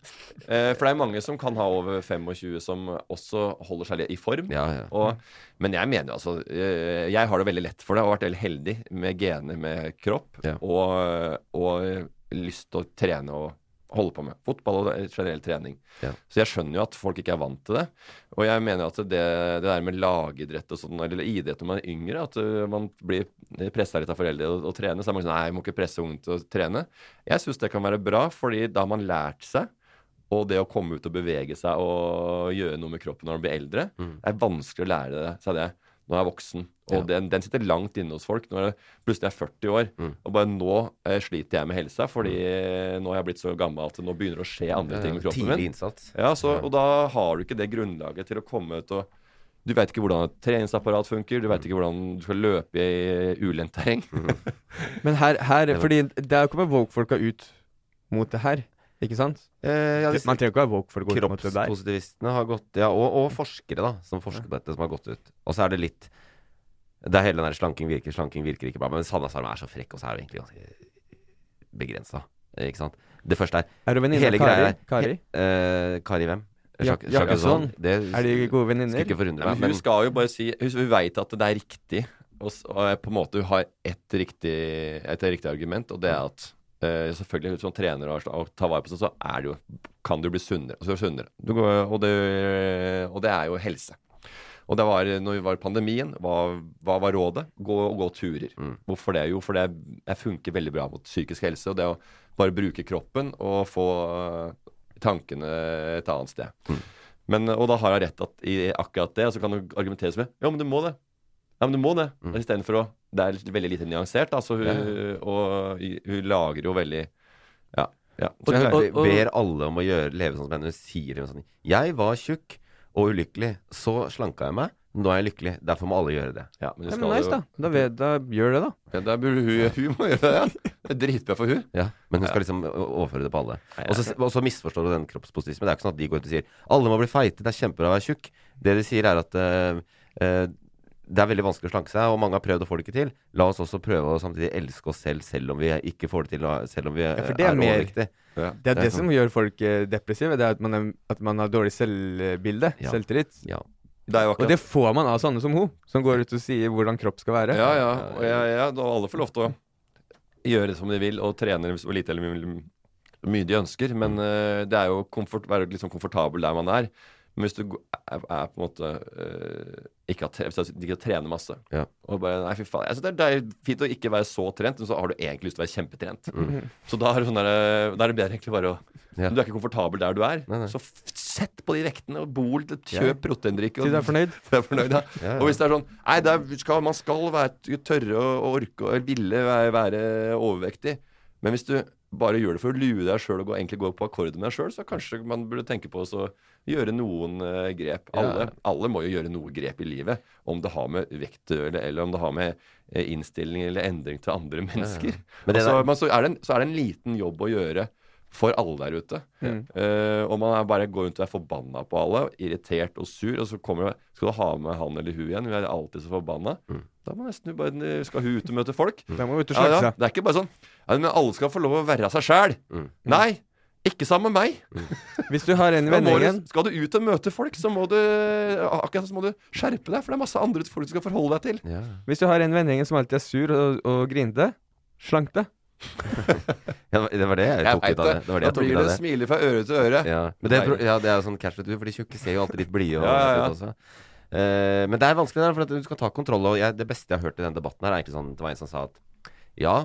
Speaker 4: Eh, for det er mange som kan ha over 25 som også holder seg i form.
Speaker 3: Ja, ja.
Speaker 4: Og, men jeg mener altså eh, Jeg har det veldig lett for det og har vært veldig heldig med gener med kropp og, og lyst til å trene og holde på med. Fotball og generell trening.
Speaker 3: Ja.
Speaker 4: Så jeg skjønner jo at folk ikke er vant til det. Og jeg mener at det, det der med lagidrett og sånn, eller idrett når man er yngre, at uh, man blir pressa litt av foreldre å, og trene, så er man sånn Nei, jeg må ikke presse ungen til å trene. Jeg syns det kan være bra, fordi da har man lært seg og det å komme ut og bevege seg og gjøre noe med kroppen når man blir eldre,
Speaker 3: Mm.
Speaker 4: det er vanskelig å lære seg det jeg er voksen. Og
Speaker 3: Ja.
Speaker 4: den, den sitter langt inne hos folk når jeg plutselig er 40 år.
Speaker 3: Mm.
Speaker 4: Og bare nå eh, sliter jeg med helsa, fordi mm. nå har jeg blitt så gammel at det nå begynner å skje andre ting med kroppen min. Ja, så, Og da har du ikke det grunnlaget til å komme ut og Du veit ikke hvordan et treningsapparat funker, du veit ikke hvordan du skal løpe i ulendt terreng.
Speaker 1: Men her, her Fordi det er jo ikke bare woke-folka ut mot det her, ikke sant?
Speaker 3: Eh, ja,
Speaker 1: Man trenger ikke være woke for å gå ut mot det der.
Speaker 3: Kroppspositivistene har gått Ja, og, og forskere, da, som forsker på dette, som har gått ut. Og så er det litt Det er hele den der slanking virker, slanking virker ikke bra. Men Sanna Sarma er så frekk, og så er det egentlig ganske begrensa. Ikke sant? Det første er
Speaker 1: Er du venninne av Kari? Kari?
Speaker 3: he- eh, Kari hvem?
Speaker 1: Jakobsson.
Speaker 3: Det
Speaker 1: Er de gode venninner?
Speaker 3: Skulle ikke forundre
Speaker 4: Ja,
Speaker 3: meg.
Speaker 4: men
Speaker 3: Men
Speaker 4: hun skal jo bare si Hun, hun veit at det er riktig, og, og på en måte hun har ett riktig, et riktig argument, og det er at eh, selvfølgelig som trener og, og tar vare på seg, så er det jo kan du bli sunnere. Altså sunnere. Du går, og, det, og det er jo helse. Og det var, når vi var i pandemien, hva, hva var rådet? Gå gå turer.
Speaker 3: Mm.
Speaker 4: Hvorfor det? Jo, for det, jeg funker veldig bra mot psykisk helse. Og det å bare bruke kroppen og få eh, tankene et annet sted.
Speaker 3: Mm.
Speaker 4: Men, og da har jeg rett at, i akkurat det, og så kan du argumentere med Ja, men du må det. Ja, men du må det.
Speaker 3: Mm.
Speaker 4: Istedenfor å Det er veldig lite nyansert. Altså, hun,
Speaker 3: Ja,
Speaker 4: Og hun lager jo veldig Ja. ja.
Speaker 3: Så jeg
Speaker 1: og- og-
Speaker 3: ber alle om å gjøre, leve sånn som henne. Hun sier jo sånn Jeg var tjukk og ulykkelig. Så slanka jeg meg. Nå er jeg lykkelig. Derfor må alle gjøre det.
Speaker 4: ja, men
Speaker 1: Ja,
Speaker 4: det
Speaker 1: men nice,
Speaker 4: jo
Speaker 1: da. Da, ved, da gjør det, da.
Speaker 4: ja, da burde hun, hun må gjøre det. Ja. Det er dritbra for hun.
Speaker 3: Ja, Men hun skal liksom overføre det på alle. Og så, og så misforstår du den kroppspositivismen. Det er ikke sånn at de går ut og sier alle må bli feite, det er kjempebra å være tjukk. Det de sier, er at uh, eh, det er veldig vanskelig å slanke seg, og mange har prøvd og får det ikke til. La oss også prøve å samtidig elske oss selv, selv om vi ikke får det til, selv om vi
Speaker 1: for
Speaker 3: eh,
Speaker 1: det er
Speaker 3: er
Speaker 1: mer-
Speaker 3: overvektige.
Speaker 4: Ja.
Speaker 1: Det er
Speaker 3: Det er
Speaker 1: som
Speaker 3: sånn.
Speaker 1: gjør folk eh, depressive. Det er at man, er, at man har dårlig selvbilde.
Speaker 3: Ja.
Speaker 1: Selvtillit.
Speaker 3: Ja.
Speaker 4: Det
Speaker 1: Og det får man av sånne som hun, som går ut og sier hvordan kropp skal være.
Speaker 4: Ja, ja. Og ja, ja, da alle får lov til å gjøre som de vil, og trene så lite eller mye, mye de ønsker. Men uh, det er jo å være sånn komfortabel der man er. Men hvis du er, er på en måte eh, ikke har, tre- hvis du ikke trener masse
Speaker 3: Ja.
Speaker 4: Og bare Nei, fy faen. Jeg synes det, er, det er fint å ikke være så trent, men så har du egentlig lyst til å være kjempetrent.
Speaker 3: Mm.
Speaker 4: Så da er det sånn der, Da er det bedre egentlig bare å
Speaker 3: Ja.
Speaker 4: Du er ikke komfortabel der du er.
Speaker 3: Nei, nei.
Speaker 4: Så f sett på de vektene og bol,
Speaker 3: Ja.
Speaker 4: kjøp proteindrikk.
Speaker 1: Til du er fornøyd.
Speaker 4: Er fornøyd, ja.
Speaker 3: Ja, ja.
Speaker 4: Og hvis det er sånn Nei, det er, skal, man skal være, tørre og, og orke og ville være, være overvektig. Men hvis du bare gjør det for å lure deg sjøl og gå, egentlig gå på akkord med deg sjøl, så kanskje man burde tenke på å så gjøre noen eh, grep.
Speaker 3: Ja.
Speaker 4: Alle, alle må jo gjøre noe grep i livet. Om det har med vekt å eller om det har med eh, innstilling eller endring til andre mennesker.
Speaker 3: Men det
Speaker 4: Altså, men så, er det en, så er det en liten jobb å gjøre for alle der ute.
Speaker 1: Mm.
Speaker 4: Uh, og man er bare går rundt og er forbanna på alle, irritert og sur, og så kommer det, skal du ha med han eller hun igjen. Hun er alltid så forbanna.
Speaker 3: Mm.
Speaker 4: Da må nesten bare, skal hun ut og møte folk.
Speaker 1: Mm.
Speaker 4: Ja, ja. Det er ikke bare sånn ja, Men alle skal få lov å være seg sjæl.
Speaker 3: Mm.
Speaker 4: Nei, ikke sammen med meg.
Speaker 1: Hvis du har en i vendingen
Speaker 4: skal du ut og møte folk, så må du akkurat så må du skjerpe deg, for det er masse andre folk du skal forholde deg til.
Speaker 3: Ja.
Speaker 1: Hvis du har en i vennegjengen som alltid er sur og, og grinete, slank deg.
Speaker 3: Ja, det var det jeg tok
Speaker 4: jeg
Speaker 3: ut av det. Det var det
Speaker 4: Da blir det smiler fra øre til øre.
Speaker 3: Ja, men det, er ja, det er jo sånn cash, vet for de tjukke ser jo alltid litt blide og
Speaker 4: Ja, ja, ja.
Speaker 3: ut også. Eh, men det er vanskelig der, for at du skal ta kontroll. Og jeg, det beste jeg har hørt i denne debatten her, er egentlig sånn Det var en som sa at ja,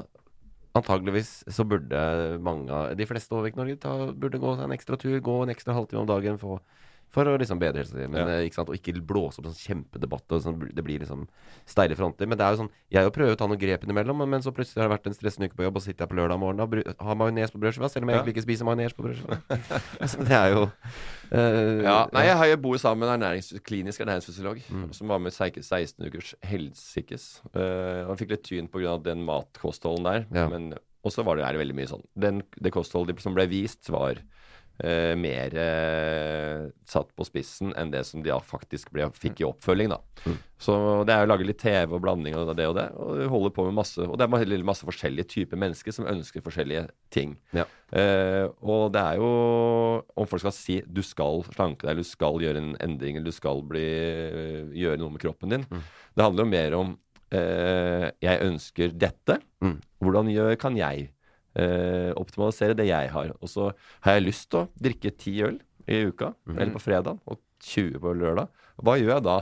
Speaker 3: antageligvis så burde mange De fleste i Norge burde gå en ekstra tur, gå en ekstra halvtime om dagen, få For å liksom bedre helsa. Men,
Speaker 4: Ja.
Speaker 3: eh, ikke sant? Og ikke blåse opp en sånn kjempedebatt. Og sånn, det blir liksom steile fronter. Men det er jo sånn Jeg prøver å ta noen grep innimellom, men så plutselig har det vært en stressende uke på jobb, og så sitter jeg på lørdag morgen og har majones på brødskiva, selv om jeg
Speaker 4: Ja.
Speaker 3: egentlig ikke spiser majones på brødskiva. altså, det er jo uh,
Speaker 4: Ja, nei, jeg, har, jeg bor sammen med en ernærings, klinisk ernæringsfysiolog
Speaker 3: Mm.
Speaker 4: som var med 16 ukers helsikes. Uh, han fikk litt tyn pga. den matkostholden der. Men også var det, er det veldig mye sånn den, Det kostholdet som ble vist, var eh, mer eh, satt på spissen enn det som de faktisk ble, fikk i oppfølging. da.
Speaker 3: Mm.
Speaker 4: Så det er å lage litt TV og blanding av det og det. Og de holder på med masse Og det er masse, forskjellige typer mennesker som ønsker forskjellige ting.
Speaker 3: Ja.
Speaker 4: Eh, og det er jo Om folk skal si du skal slanke deg, eller du skal gjøre en endring, eller du skal bli, gjøre noe med kroppen din.
Speaker 3: Mm.
Speaker 4: Det handler jo mer om eh, jeg ønsker dette.
Speaker 3: Mm.
Speaker 4: Hvordan kan jeg eh, optimalisere det jeg har? Og så har jeg lyst til å drikke ti øl i uka,
Speaker 3: Mm.
Speaker 4: eller på fredag, og 20 på lørdag. Hva gjør jeg da?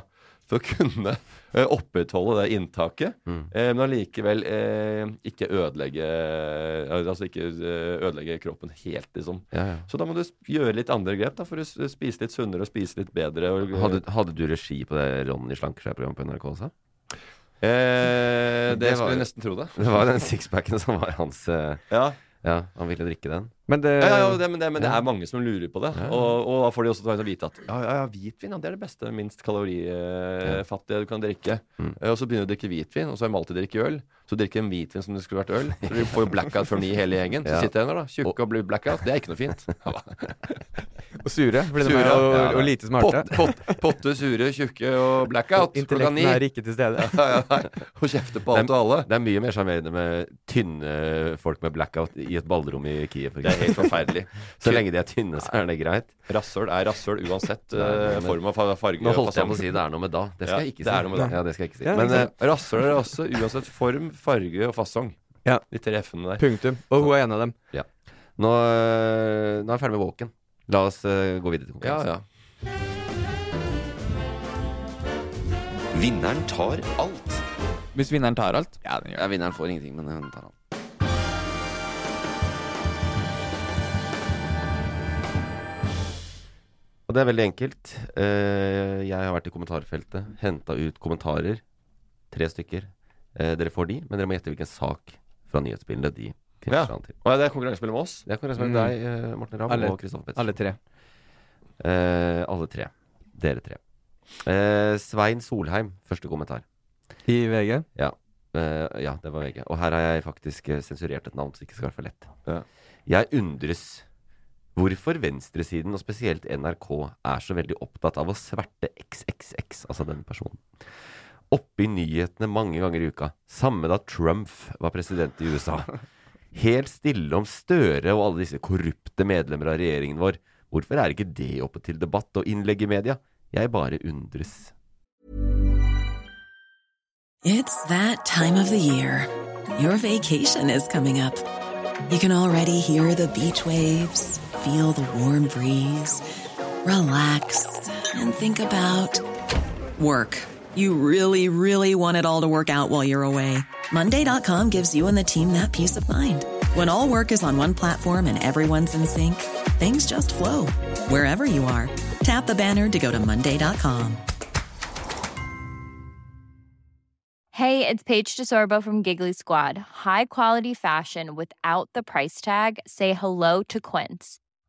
Speaker 4: For å kunne eh, opprettholde det inntaket,
Speaker 3: Mm.
Speaker 4: eh, men allikevel eh, ikke ødelegge Altså ikke eh, ødelegge kroppen helt, liksom.
Speaker 3: ja, ja.
Speaker 4: Så da må du gjøre litt andre grep da, for å spise litt sunnere og spise litt bedre. Og,
Speaker 3: Hadde, hadde du regi på det Ronny Slankeskjær-programmet på NRK også?
Speaker 4: Eh, det,
Speaker 3: Det var-
Speaker 4: skulle jeg nesten tro det.
Speaker 3: Det var den sixpacken som var hans eh,
Speaker 4: Ja,
Speaker 3: Ja, han ville drikke den.
Speaker 1: Men det,
Speaker 4: ja, ja, ja det, men, det, men det er mange som lurer på det. Og, og da får de også ta å og vite at ja, ja, ja, hvitvin det er det beste, minst kalorifattige du kan drikke.
Speaker 3: Mm.
Speaker 4: Og så begynner du å drikke hvitvin, og så har de alltid drikke øl. Så drikker de en hvitvin som det skulle vært øl. Så de får jo blackout før ni hele gjengen. Så sitter de der, da, tjukke og blir blackout. Det er ikke noe fint.
Speaker 1: Og sure, fordi de
Speaker 4: Sure,
Speaker 1: er og, og lite smarte.
Speaker 4: Pott, pott, potte, sure, tjukke og blackout klokka ni.
Speaker 1: Intellekten er ikke til stede.
Speaker 4: Ja, ja. Og kjefte på alt og alle.
Speaker 3: Det er mye mer sjarmerende med tynne folk med blackout i et ballrom i Kiev. for
Speaker 4: er helt forferdelig.
Speaker 3: Så lenge de er tynne, så er det greit.
Speaker 4: Rasshøl er rasshøl uansett eh, form og farge.
Speaker 3: Nå holdt jeg på å si det er noe med da. Det skal jeg ikke si.
Speaker 4: det er noe med da.
Speaker 3: Ja, det skal jeg ikke si. Men eh.
Speaker 4: Rasshøl er også uansett form, farge og fasong.
Speaker 1: Ja.
Speaker 4: De tre F-ene der.
Speaker 1: Punktum. Og hun er en av dem.
Speaker 3: nå, uh, nå er jeg ferdig med walken. La oss uh, gå videre til
Speaker 4: Ja,
Speaker 3: konkurransen.
Speaker 4: ja.
Speaker 2: Vinneren tar alt.
Speaker 6: Hvis vinneren tar alt? Ja, den gjør
Speaker 3: Ja, vinneren får ingenting, men hun tar han. Og det er veldig enkelt. Eh, jeg har vært i kommentarfeltet, henta ut kommentarer. Tre stykker. Eh, dere får de, men dere må gjette hvilken sak fra nyhetsbildet de seg an til.
Speaker 4: Ja. det er konkurranse med oss.
Speaker 3: Det er konkurranse med
Speaker 1: Mm.
Speaker 3: deg, eh, Morten Ramm,
Speaker 1: Alle-
Speaker 3: og Kristoffer Pettersen.
Speaker 1: Alle tre.
Speaker 3: Eh, alle tre. Dere tre. Eh, Svein Solheim, første kommentar.
Speaker 1: I VG.
Speaker 3: Ja. Eh, ja, det var VG. Og her har jeg faktisk sensurert et navn, så det ikke skal være for lett.
Speaker 4: Ja.
Speaker 3: Jeg undres hvorfor venstresiden, og spesielt NRK, er så veldig opptatt av å sverte XXX, altså den personen. Oppe i nyhetene mange ganger i uka. Samme da Trump var president i USA. Helt stille om Støre og alle disse korrupte medlemmer av regjeringen vår. Hvorfor er ikke det oppe til debatt og innlegg i media? Jeg bare undres.
Speaker 7: It's that time of the year. Your vacation is coming up. You can already hear the beach waves, feel the warm breeze, relax, and think about work. You really, really want it all to work out while you're away. Monday.com gives you and the team that peace of mind. When all work is on one platform and everyone's in sync, things just flow wherever you are. Tap the banner to go to Monday.com.
Speaker 8: Hey, it's Paige DeSorbo from Giggly Squad. High quality fashion without the price tag. Say hello to Quince.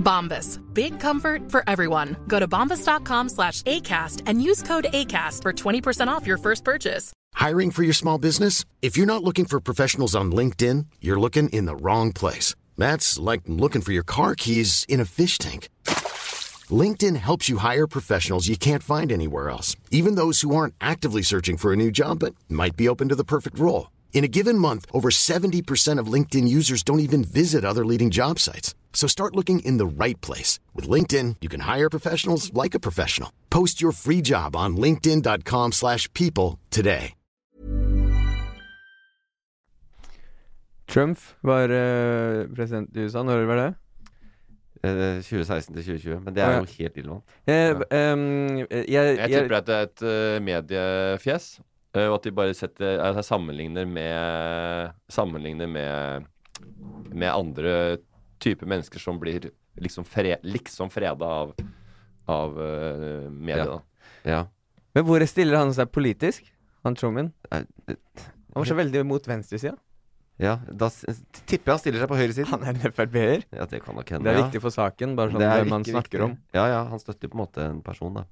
Speaker 9: Bombas. Big comfort for everyone. Go to bombas.com slash ACAST and use code ACAST for 20% off your first purchase.
Speaker 10: Hiring for your small business? If you're not looking for professionals on LinkedIn, you're looking in the wrong place. That's like looking for your car keys in a fish tank. LinkedIn helps you hire professionals you can't find anywhere else, even those who aren't actively searching for a new job but might be open to the perfect role. In a given month, over 70% of LinkedIn users don't even visit other leading job sites. So start looking in the right place. With LinkedIn, you can hire professionals like a professional. Post your free job on linkedin.com/people slash people today.
Speaker 1: Trump var uh, president i USA. Når var det?
Speaker 3: Uh, 2016 til 2020. Men det er
Speaker 1: Ja.
Speaker 3: jo helt irrelevant.
Speaker 1: Uh, ehm, jeg,
Speaker 4: Jeg tipper at det er et uh, mediefjes, eh, og at de bare setter at sammenligner med Sammenligner med med andre typer mennesker som blir liksom, fre, liksom freda av, av uh, media.
Speaker 3: Ja. Ja.
Speaker 1: Men hvor stiller han seg politisk? Han Truman? Han var så veldig mot venstresida.
Speaker 3: Ja, da tipper jeg han stiller seg på høyresiden.
Speaker 1: Han er en Frp-er.
Speaker 3: Ja, det kan nok hende.
Speaker 1: Det er
Speaker 3: ja.
Speaker 1: viktig for saken, bare sånn hvem man snakker
Speaker 3: viktig.
Speaker 1: om.
Speaker 3: Ja, ja, han støtter på en måte en person, da.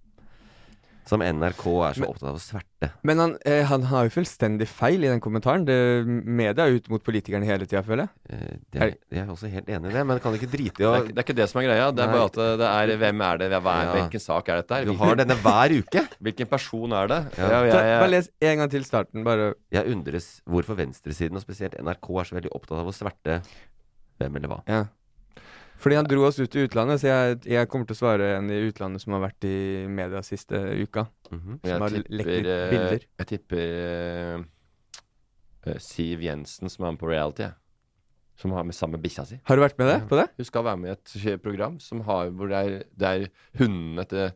Speaker 3: Som NRK er så opptatt av å sverte.
Speaker 1: Men han, eh, han har jo fullstendig feil i den kommentaren. Det, media er ut mot politikerne hele tida, føler jeg.
Speaker 3: Eh, det er, jeg er også helt enig i det, men kan du ikke drite i å
Speaker 4: Det er, ikke- det er ikke det som er greia. Det er
Speaker 3: Nei.
Speaker 4: bare at det er hvem er det, hva er,
Speaker 3: Ja.
Speaker 4: hvilken sak er dette her?
Speaker 3: Du har denne hver uke.
Speaker 4: Hvilken person er det?
Speaker 3: Ja.
Speaker 4: Ja, jeg, jeg,
Speaker 1: bare les en gang til starten, bare.
Speaker 3: Jeg undres hvorfor venstresiden, og spesielt NRK, er så veldig opptatt av å sverte hvem eller hva.
Speaker 1: Ja. Fordi han dro oss ut i utlandet, så jeg, jeg kommer til å svare en i utlandet som har vært i media siste uka.
Speaker 3: Mhm.
Speaker 1: Som har
Speaker 4: jeg tipper, eh,
Speaker 1: bilder.
Speaker 4: jeg tipper eh, eh, Siv Jensen som er med på reality. Som har med samme bikkja si.
Speaker 1: Har du vært med det, på det?
Speaker 4: Hun skal være med i et program som har, hvor det er, det er hundene til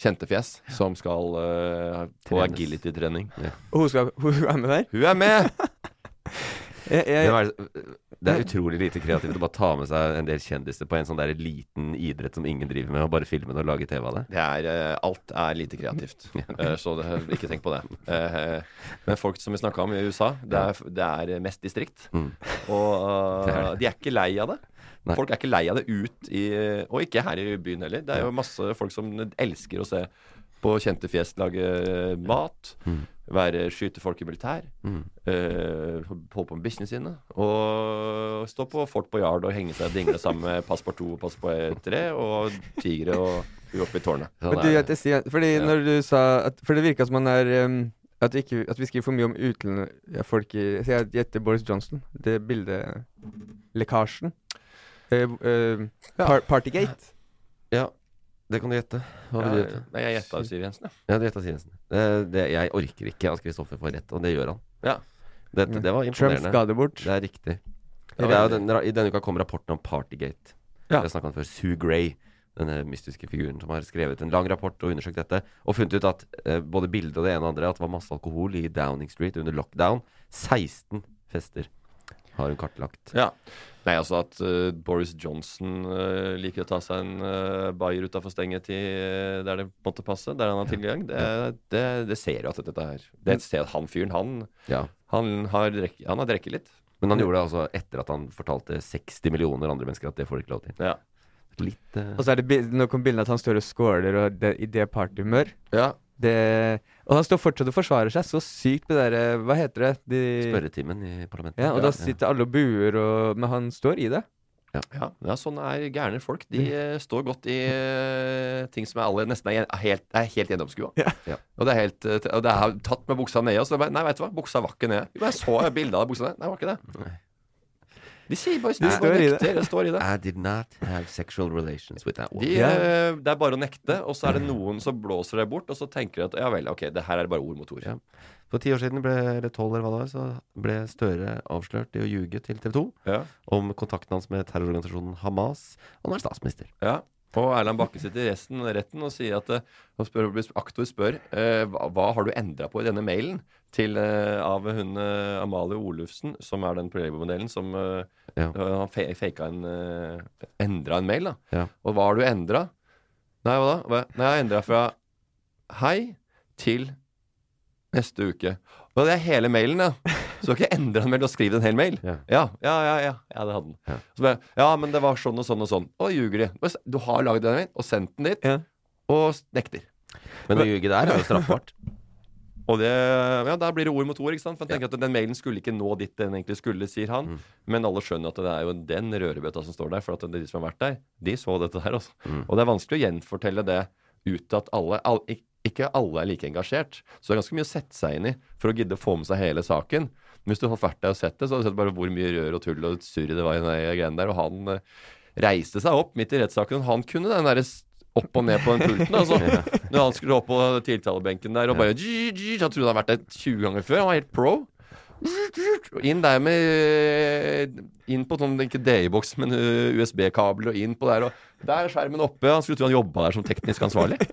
Speaker 4: kjente fjes som skal uh, på agility-trening.
Speaker 1: Og hun, skal, hun er med der?
Speaker 4: Hun er med!
Speaker 1: Jeg, jeg,
Speaker 3: det, det er utrolig lite kreativt å bare ta med seg en del kjendiser på en sånn der liten idrett som ingen driver med, og bare filme og lage TV av det.
Speaker 4: Det er, eh, alt er lite kreativt, Eh, så det, ikke tenk på det. Eh, men folk som vi snakka om i USA, det er, det er mest distrikt.
Speaker 3: Mm.
Speaker 4: Og de er ikke lei av det.
Speaker 3: Nei.
Speaker 4: Folk er ikke lei av det ut i Og ikke her i byen heller. Det er jo masse folk som elsker å se på kjente fjes lage mat.
Speaker 3: Mm.
Speaker 4: Være, skyte folk i militær.
Speaker 3: Mm.
Speaker 4: eh, holde på med sine. Og stå på Fort Boyard og henge seg og dingle sammen med på to og Pass på tre og tigre og oppe i tårnet.
Speaker 1: Men du, jeg sier, fordi
Speaker 4: Ja.
Speaker 1: når du sa at, For det virka som man er um, at, vi ikke, at vi skriver for mye om utenlandsfolk i jeg gjetter Boris Johnson. Det bildet Lekkasjen. Eh, eh, par, Partygate.
Speaker 3: Ja, det kan du gjette. Hva vil du gjette?
Speaker 4: Nei, jeg gjetta Siv Jensen, ja.
Speaker 3: Ja, du gjetta Siv Jensen. Det, det, jeg orker ikke at Kristoffer får rett, og det gjør han.
Speaker 4: Ja.
Speaker 3: Dette, det var
Speaker 1: Trump ga det bort.
Speaker 3: Det er riktig.
Speaker 4: Ja,
Speaker 3: det er den, I denne uka kom rapporten om Partygate.
Speaker 4: Ja.
Speaker 3: Jeg snakka om før. Sue Gray, denne mystiske figuren som har skrevet en lang rapport og undersøkt dette, og funnet ut at eh, både bildet og det ene og andre at det var masse alkohol i Downing Street under lockdown. 16 fester har hun kartlagt.
Speaker 4: Ja. Nei, altså at uh, Boris Johnson uh, liker å ta seg en uh, bayer utafor stengetid uh, der det måtte passe, der han har tilgang, det, det, det ser jo at dette er Det ser at han fyren, han,
Speaker 3: Ja.
Speaker 4: han har drek- han har drukket litt.
Speaker 3: Men han gjorde det altså etter at han fortalte 60 millioner andre mennesker at det får de ikke lov til.
Speaker 4: Ja.
Speaker 3: Litt uh...
Speaker 1: Og så er det nå kom bildet at han står og scorer og det, i det partyhumør.
Speaker 4: ja.
Speaker 1: Det, og han står fortsatt og forsvarer seg så sykt med det derre Hva heter det? De,
Speaker 3: Spørretimen i parlamentet.
Speaker 1: Ja, og da sitter alle og buer, og, men han står i det.
Speaker 4: Ja, ja, sånn er gærne folk. De eh, står godt i uh, ting som er alle nesten er, helt, er helt gjennomskua.
Speaker 1: Ja.
Speaker 3: Ja.
Speaker 4: Og det er helt eh, Og det er tatt med buksa nede. Og så bare, nei, vet du hva, buksa var ikke nede. Jo, Jeg så bildet av buksa nede. Nei, var ikke det.
Speaker 3: Nei.
Speaker 4: De sier bare,
Speaker 1: De
Speaker 4: de
Speaker 1: står
Speaker 4: nekter. Det står i det.
Speaker 3: I did not have sexual relations with that one.
Speaker 4: De,
Speaker 1: Ja.
Speaker 4: eh, det er bare å nekte, og så er det noen som blåser det bort, og så tenker de at ja vel, ok, det her er bare ord mot ord.
Speaker 3: Ja. For ti år siden, ble, eller tolv eller hva det var, så ble Støre avslørt i å ljuge til TV 2
Speaker 4: Ja.
Speaker 3: om kontakten hans med terrororganisasjonen Hamas, og nå er statsminister.
Speaker 4: Ja. Og Erland Bakke sitter i resten, retten og sier at eh, og spør, aktor spør eh, hva, hva har du endra på i denne mailen til, eh, av hun eh, Amalie Olufsen, som er den Playboy-modellen som eh,
Speaker 3: Ja.
Speaker 4: uh, fe- faka en uh, Endra en mail, da.
Speaker 3: Ja.
Speaker 4: Og hva har du endra? Nei, hva da? Hva? Nei, jeg har endra fra hei til neste uke. Og det er hele mailen, ja. Så du har ikke endra en mail, du har skrevet en hel mail?
Speaker 3: Ja.
Speaker 4: Ja, ja, ja, ja, ja det hadde den.
Speaker 3: Ja.
Speaker 4: Så bare, ja, men det var sånn og sånn og sånn. Og ljuger de. Du har lagd den mailen og sendt den dit,
Speaker 1: Ja.
Speaker 4: og nekter.
Speaker 3: Men å ljuge der er jo straffbart.
Speaker 4: Og det, ja, Der blir det ord mot ord. ikke sant? For jeg tenker at Den mailen skulle ikke nå dit den egentlig skulle, sier han.
Speaker 3: Mm.
Speaker 4: Men alle skjønner at det er jo den rørebøtta som står der. For at de som har vært der, de så dette her. Også.
Speaker 3: Mm.
Speaker 4: Og det er vanskelig å gjenfortelle det ut at alle, alle Ikke alle er like engasjert. Så det er ganske mye å sette seg inn i for å gidde å få med seg hele saken. Men hvis du hadde vært der og sett det, så hadde du sett bare hvor mye rør og tull og surr det var i den der greien der. Og han eh, reiste seg opp midt i rettssaken. Han kunne den derre opp og ned på den pulten. Altså. Når han skulle opp på tiltalebenken der og bare Han trodde han hadde vært der 20 ganger før. Han var helt pro. Og inn der med Inn på sånn, ikke DI-boks, men uh, USB-kabler og inn på der. Og der er skjermen oppe. Han skulle tro han jobba der som teknisk ansvarlig.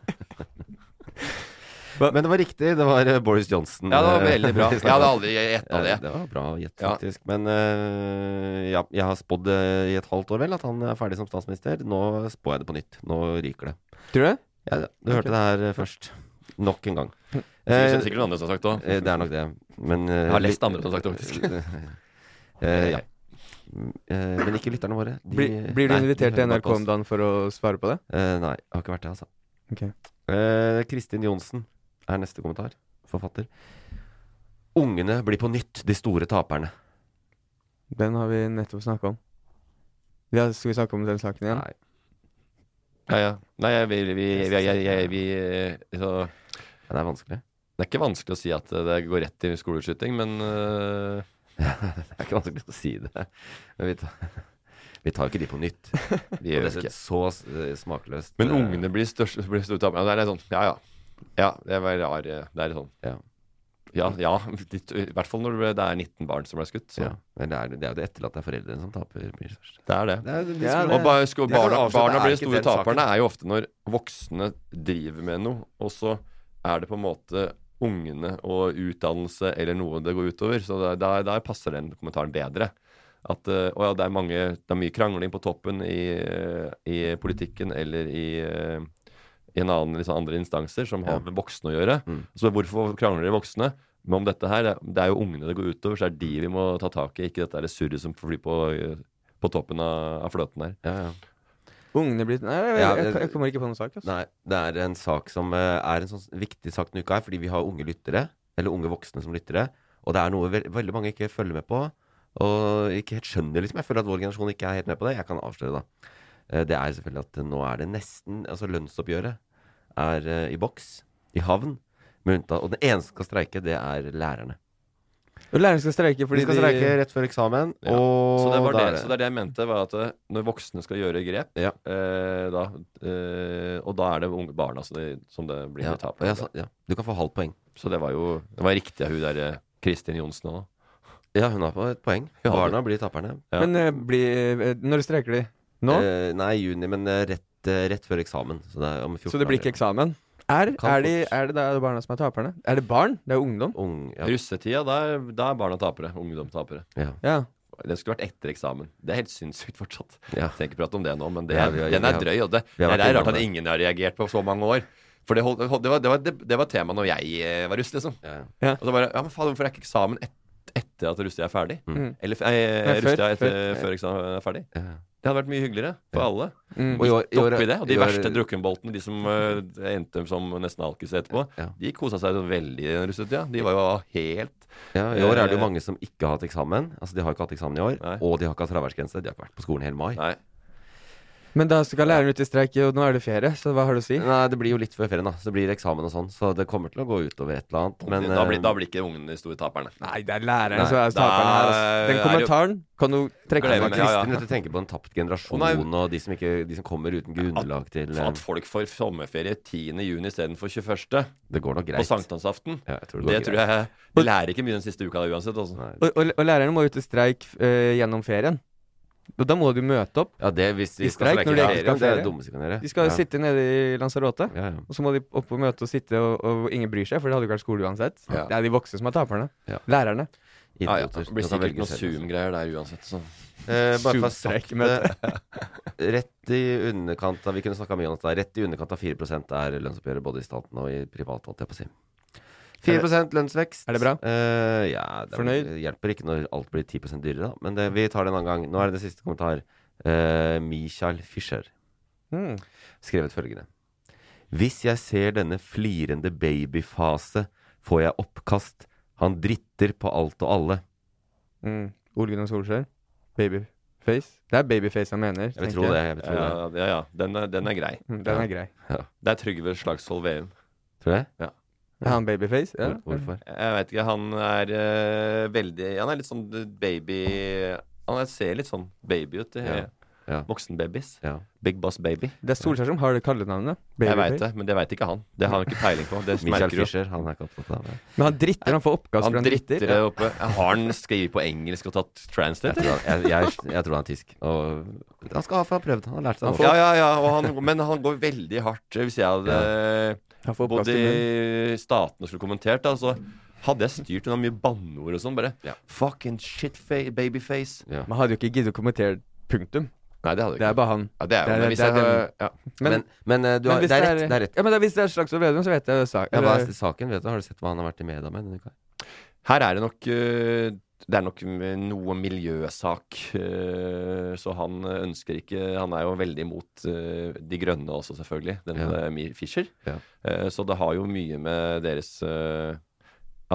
Speaker 3: Men det var riktig. Det var eh, Boris Johnson.
Speaker 4: Ja, det var
Speaker 3: eh,
Speaker 4: veldig bra. Jeg hadde aldri gjetta
Speaker 3: Ja,
Speaker 4: det.
Speaker 3: Det var bra gjett,
Speaker 4: Ja.
Speaker 3: Men uh, ja, jeg har spådd i et halvt år vel at han er ferdig som statsminister. Nå spår jeg det på nytt. Nå ryker det.
Speaker 1: Tror du det?
Speaker 3: Ja, du hørte det her først. Nok en gang.
Speaker 4: Sikkert- sikkert noen andre som har sagt det
Speaker 3: eh, Det er nok det. Men uh,
Speaker 4: Jeg har lest andre som har sagt det, faktisk.
Speaker 3: uh, ja. Eh, men ikke lytterne våre. De-
Speaker 1: Blir, blir du
Speaker 3: Nei,
Speaker 1: invitert til NRK om dagen for å svare på det?
Speaker 3: Uh, nei, jeg har ikke vært det, altså.
Speaker 1: Okay.
Speaker 3: Uh, Kristin Johnsen er neste kommentar. Forfatter. Ungene blir på nytt de store taperne.
Speaker 1: Den har vi nettopp snakka om. Ja, skal vi snakke om den saken igjen?
Speaker 3: Nei.
Speaker 4: Ja, ja. Nei, vi, vi, vi, vi så,
Speaker 3: Det er vanskelig.
Speaker 4: Det er ikke vanskelig å si at det går rett til skoleskyting, men uh,
Speaker 3: det er ikke vanskelig å si det. Men vi tar, vi tar ikke de på nytt.
Speaker 4: Vi gjør
Speaker 3: det
Speaker 4: ikke.
Speaker 3: er så eh, smakløst.
Speaker 4: Men
Speaker 3: eh,
Speaker 4: ungene blir størst, blir. Ja, er litt sånn Ja, ja. Det var rar Det er sånn
Speaker 3: Ja.
Speaker 4: Ja, ja. Litt, I hvert fall når det er 19 barn som ble skutt. Så.
Speaker 3: Ja, men det er, det er jo det etterlatte foreldrene som taper. Blir først.
Speaker 4: Det er det.
Speaker 3: Er-
Speaker 4: og bare, sko, barna, barna blir de store taperne er jo ofte når voksne driver med noe, og så er det på en måte ungene og utdannelse eller noe det går utover. Så da, passer den kommentaren bedre. At eh, å ja, det er, mange, det er mye krangling på toppen i, eh, i politikken eller i, eh, i en annen liksom, andre instanser som har
Speaker 3: Ja.
Speaker 4: med voksne å gjøre.
Speaker 3: Mm.
Speaker 4: Så hvorfor krangler de voksne? Men om dette her, det- det er jo ungene det går utover, så er de vi må ta tak i, ikke dette surret som flyr på, eh, på toppen av, av fløten her.
Speaker 3: Ja, ja.
Speaker 1: Ungene blir Nei, jeg, jeg,
Speaker 3: jeg,
Speaker 1: jeg kommer ikke på noen sak. Altså.
Speaker 3: Nei, det er en sak som eh, er en sånn viktig sak denne uka her, fordi vi har unge lyttere, eller unge voksne som lyttere, og det er noe veld veldig mange ikke følger med på, og ikke helt skjønner, liksom. Jeg føler at vår generasjon ikke er helt med på det. Jeg kan avsløre, da. Eh, Det er selvfølgelig at nå er det nesten Altså, lønnsoppgjøret er eh, i boks, i havn, med unntak Og den eneste som skal streike, det er lærerne.
Speaker 1: Og lærerne skal streike fordi
Speaker 3: de skal streike rett før eksamen,
Speaker 4: Ja.
Speaker 3: og
Speaker 4: så, det var det, så det er det jeg mente, var at eh, når voksne skal gjøre grep,
Speaker 3: Ja.
Speaker 4: eh, da, eh, og da er det unge barna som det, som det blir
Speaker 3: ja,
Speaker 4: tap
Speaker 3: ja, ja. Du kan få halvt poeng.
Speaker 4: Så det var jo det var riktig av hun der Kristin Johnsen òg.
Speaker 3: Ja, hun har på et poeng. Barna blir taperne.
Speaker 4: Ja.
Speaker 1: Men eh, bli, når streiker de? Nå?
Speaker 3: Eh, nei, i juni, men eh, rett, eh, rett før eksamen. Så det, er om 14
Speaker 1: Så det blir ikke
Speaker 3: dager.
Speaker 1: eksamen? Er,
Speaker 3: Kan
Speaker 1: er, de, er det da barna som er taperne? Er det barn? Det er ungdom?
Speaker 3: Ung, ja.
Speaker 4: Russetida, da er, da er barna tapere. Ungdom tapere.
Speaker 3: Ja.
Speaker 1: Ja.
Speaker 4: Den skulle vært etter eksamen. Det er helt sinnssykt fortsatt.
Speaker 3: Ja.
Speaker 4: Jeg trenger ikke prate om det nå, men det,
Speaker 3: Ja, vi har-
Speaker 4: den
Speaker 3: vi
Speaker 4: er
Speaker 3: har-
Speaker 4: drøy. Og det,
Speaker 3: vi har
Speaker 4: det
Speaker 3: vært
Speaker 4: er rart at
Speaker 3: det.
Speaker 4: ingen har reagert på så mange år. For det, holdt, det, var, det, var, det, det var tema når jeg eh, var russ, liksom.
Speaker 3: Ja.
Speaker 1: Ja.
Speaker 4: Og så bare Ja, men faen, hvorfor er ikke eksamen et, etter at russetida er ferdig?
Speaker 1: Mm.
Speaker 4: Eller eh,
Speaker 1: Nei, før,
Speaker 4: russetida etter,
Speaker 1: før.
Speaker 4: før eksamen er ferdig?
Speaker 3: Ja.
Speaker 4: Det hadde vært mye hyggeligere for alle.
Speaker 1: Mm.
Speaker 3: Og i år, i år,
Speaker 4: i det. Og de
Speaker 3: år-
Speaker 4: verste drukkenboltene, de som uh, endte som nesten alkis etterpå,
Speaker 3: Ja.
Speaker 4: de kosa seg veldig i den russetida. De var jo helt
Speaker 3: Ja, I år er det jo
Speaker 4: Eh,
Speaker 3: mange som ikke har hatt eksamen. Altså De har ikke hatt eksamen i år.
Speaker 4: Nei.
Speaker 3: Og de har ikke hatt fraværsgrense. De har ikke vært på skolen hele mai.
Speaker 4: Nei.
Speaker 1: Men da skal læreren ut i streik, og nå er det ferie, så hva har du å si?
Speaker 3: Nei, det blir jo litt før ferien, da. Så det blir eksamen og sånn. Så det kommer til å gå utover et eller annet. Men
Speaker 4: da, blir,
Speaker 3: eh,
Speaker 4: da blir ikke ungene de store taperne.
Speaker 1: Nei, det er læreren som er taperen her. Altså. Den kommentaren kan du trekke
Speaker 4: Gleder
Speaker 1: Kristin,
Speaker 4: ja, ja.
Speaker 3: Du tenker på en tapt generasjon
Speaker 4: nei.
Speaker 3: og de som, ikke, de som kommer uten grunnlag til eh,
Speaker 4: At folk får sommerferie 10. juni istedenfor 21.
Speaker 3: Det går nok
Speaker 4: på
Speaker 3: greit.
Speaker 4: sankthansaften.
Speaker 3: Ja, jeg tror det
Speaker 4: det tror jeg De lærer ikke mye den siste uka uansett. Altså.
Speaker 1: Og, og, og lærerne må ut i streik øh, gjennom ferien. Og da må du møte opp.
Speaker 3: Ja, det hvis de
Speaker 1: I
Speaker 3: skal
Speaker 1: streik
Speaker 3: streike
Speaker 1: når de ikke skal
Speaker 3: det er det de
Speaker 1: skal
Speaker 3: ja.
Speaker 1: sitte nede i Lanzarote,
Speaker 3: Ja, ja.
Speaker 1: og så må de opp og møte og sitte, og, og ingen bryr seg, for det hadde jo ikke vært skole uansett.
Speaker 4: Ja.
Speaker 1: Det er de voksne som er taperne.
Speaker 3: Ja.
Speaker 1: Lærerne.
Speaker 4: Ja, ja. Det blir sikkert
Speaker 3: noen
Speaker 4: noe
Speaker 3: altså.
Speaker 4: Zoom-greier der uansett. Så.
Speaker 3: Eh, bare for å sagt det Rett i underkant av Vi kunne snakka mye om dette. Rett i underkant av 4 er lønnsoppgjøret både i staten og i privat, holdt jeg på å si. 4% lønnsvekst.
Speaker 1: Er det bra?
Speaker 3: Uh, ja, det
Speaker 1: Fornøyd?
Speaker 3: det hjelper ikke når alt blir 10% dyrere, da. Men det, vi tar det en annen gang. Nå er det det siste kommentar. Uh, Michael Fischer
Speaker 1: Mm.
Speaker 3: skrevet følgende. Hvis jeg ser denne flirende babyfase får jeg oppkast. Han dritter på alt og alle.
Speaker 1: Mm. Ole Gunnar Solskjær. Babyface. Det er babyface han mener.
Speaker 3: Jeg vil tro det. Jeg vil tro det.
Speaker 4: Ja, ja, ja. Den, er, den er grei.
Speaker 1: Mm, Den er grei.
Speaker 4: Det er Trygve Slagsvold Veum.
Speaker 3: Tror du det?
Speaker 4: Ja.
Speaker 1: Er han babyface? Ja.
Speaker 3: Hvorfor?
Speaker 4: Jeg veit ikke. Han er uh, veldig Han er litt sånn baby Han er, ser litt sånn baby ut.
Speaker 3: Ja. Ja.
Speaker 4: Voksenbabys.
Speaker 3: Ja.
Speaker 4: Big Boss Baby.
Speaker 1: Det er Solskjær som har det kallenavnet.
Speaker 4: Jeg veit det, men det veit ikke han. Det har han ikke peiling på. Det
Speaker 3: Michael. Fischer, han er ikke opptatt av det.
Speaker 1: Men han dritter. Han får oppkast
Speaker 4: Han
Speaker 1: han
Speaker 4: dritter
Speaker 1: dritter.
Speaker 4: oppe. Har han skrevet på engelsk og tatt
Speaker 3: Jeg
Speaker 4: translate?
Speaker 3: tror han, jeg, jeg, jeg tror han er tysk. Og han skal ha for å ha prøvd. Han har lært seg det.
Speaker 4: Ja, ja, ja. Og han, men han går veldig hardt. Hvis jeg hadde
Speaker 1: Han får
Speaker 4: bodd
Speaker 1: i
Speaker 4: i Statene og skulle kommentert, da, så hadde jeg styrt unna mye banneord og sånn. Bare fucking shitface, babyface.
Speaker 3: Ja.
Speaker 1: Man hadde jo ikke giddet å kommentere punktum.
Speaker 4: Nei, det hadde jeg
Speaker 1: Det er bare han.
Speaker 4: Ja, det er
Speaker 1: Det er-
Speaker 4: men hvis
Speaker 1: det er
Speaker 4: jeg, ja.
Speaker 1: Men,
Speaker 3: Men, men eh, du har,
Speaker 1: men
Speaker 3: det er rett. Det er rett.
Speaker 1: Ja, men da, hvis det er Slagsvold Vedum, så vet jeg sak.
Speaker 3: Ja, hva er saken? Vet du, har du sett hva han har vært i media med denne uka?
Speaker 4: Her er det nok øh, Det er nok noe miljøsak. øh, så han ønsker ikke Han er jo veldig imot øh, De grønne også, selvfølgelig. Denne
Speaker 3: Ja.
Speaker 4: øh, Fischer.
Speaker 3: Ja.
Speaker 4: Eh, så det har jo mye med deres øh,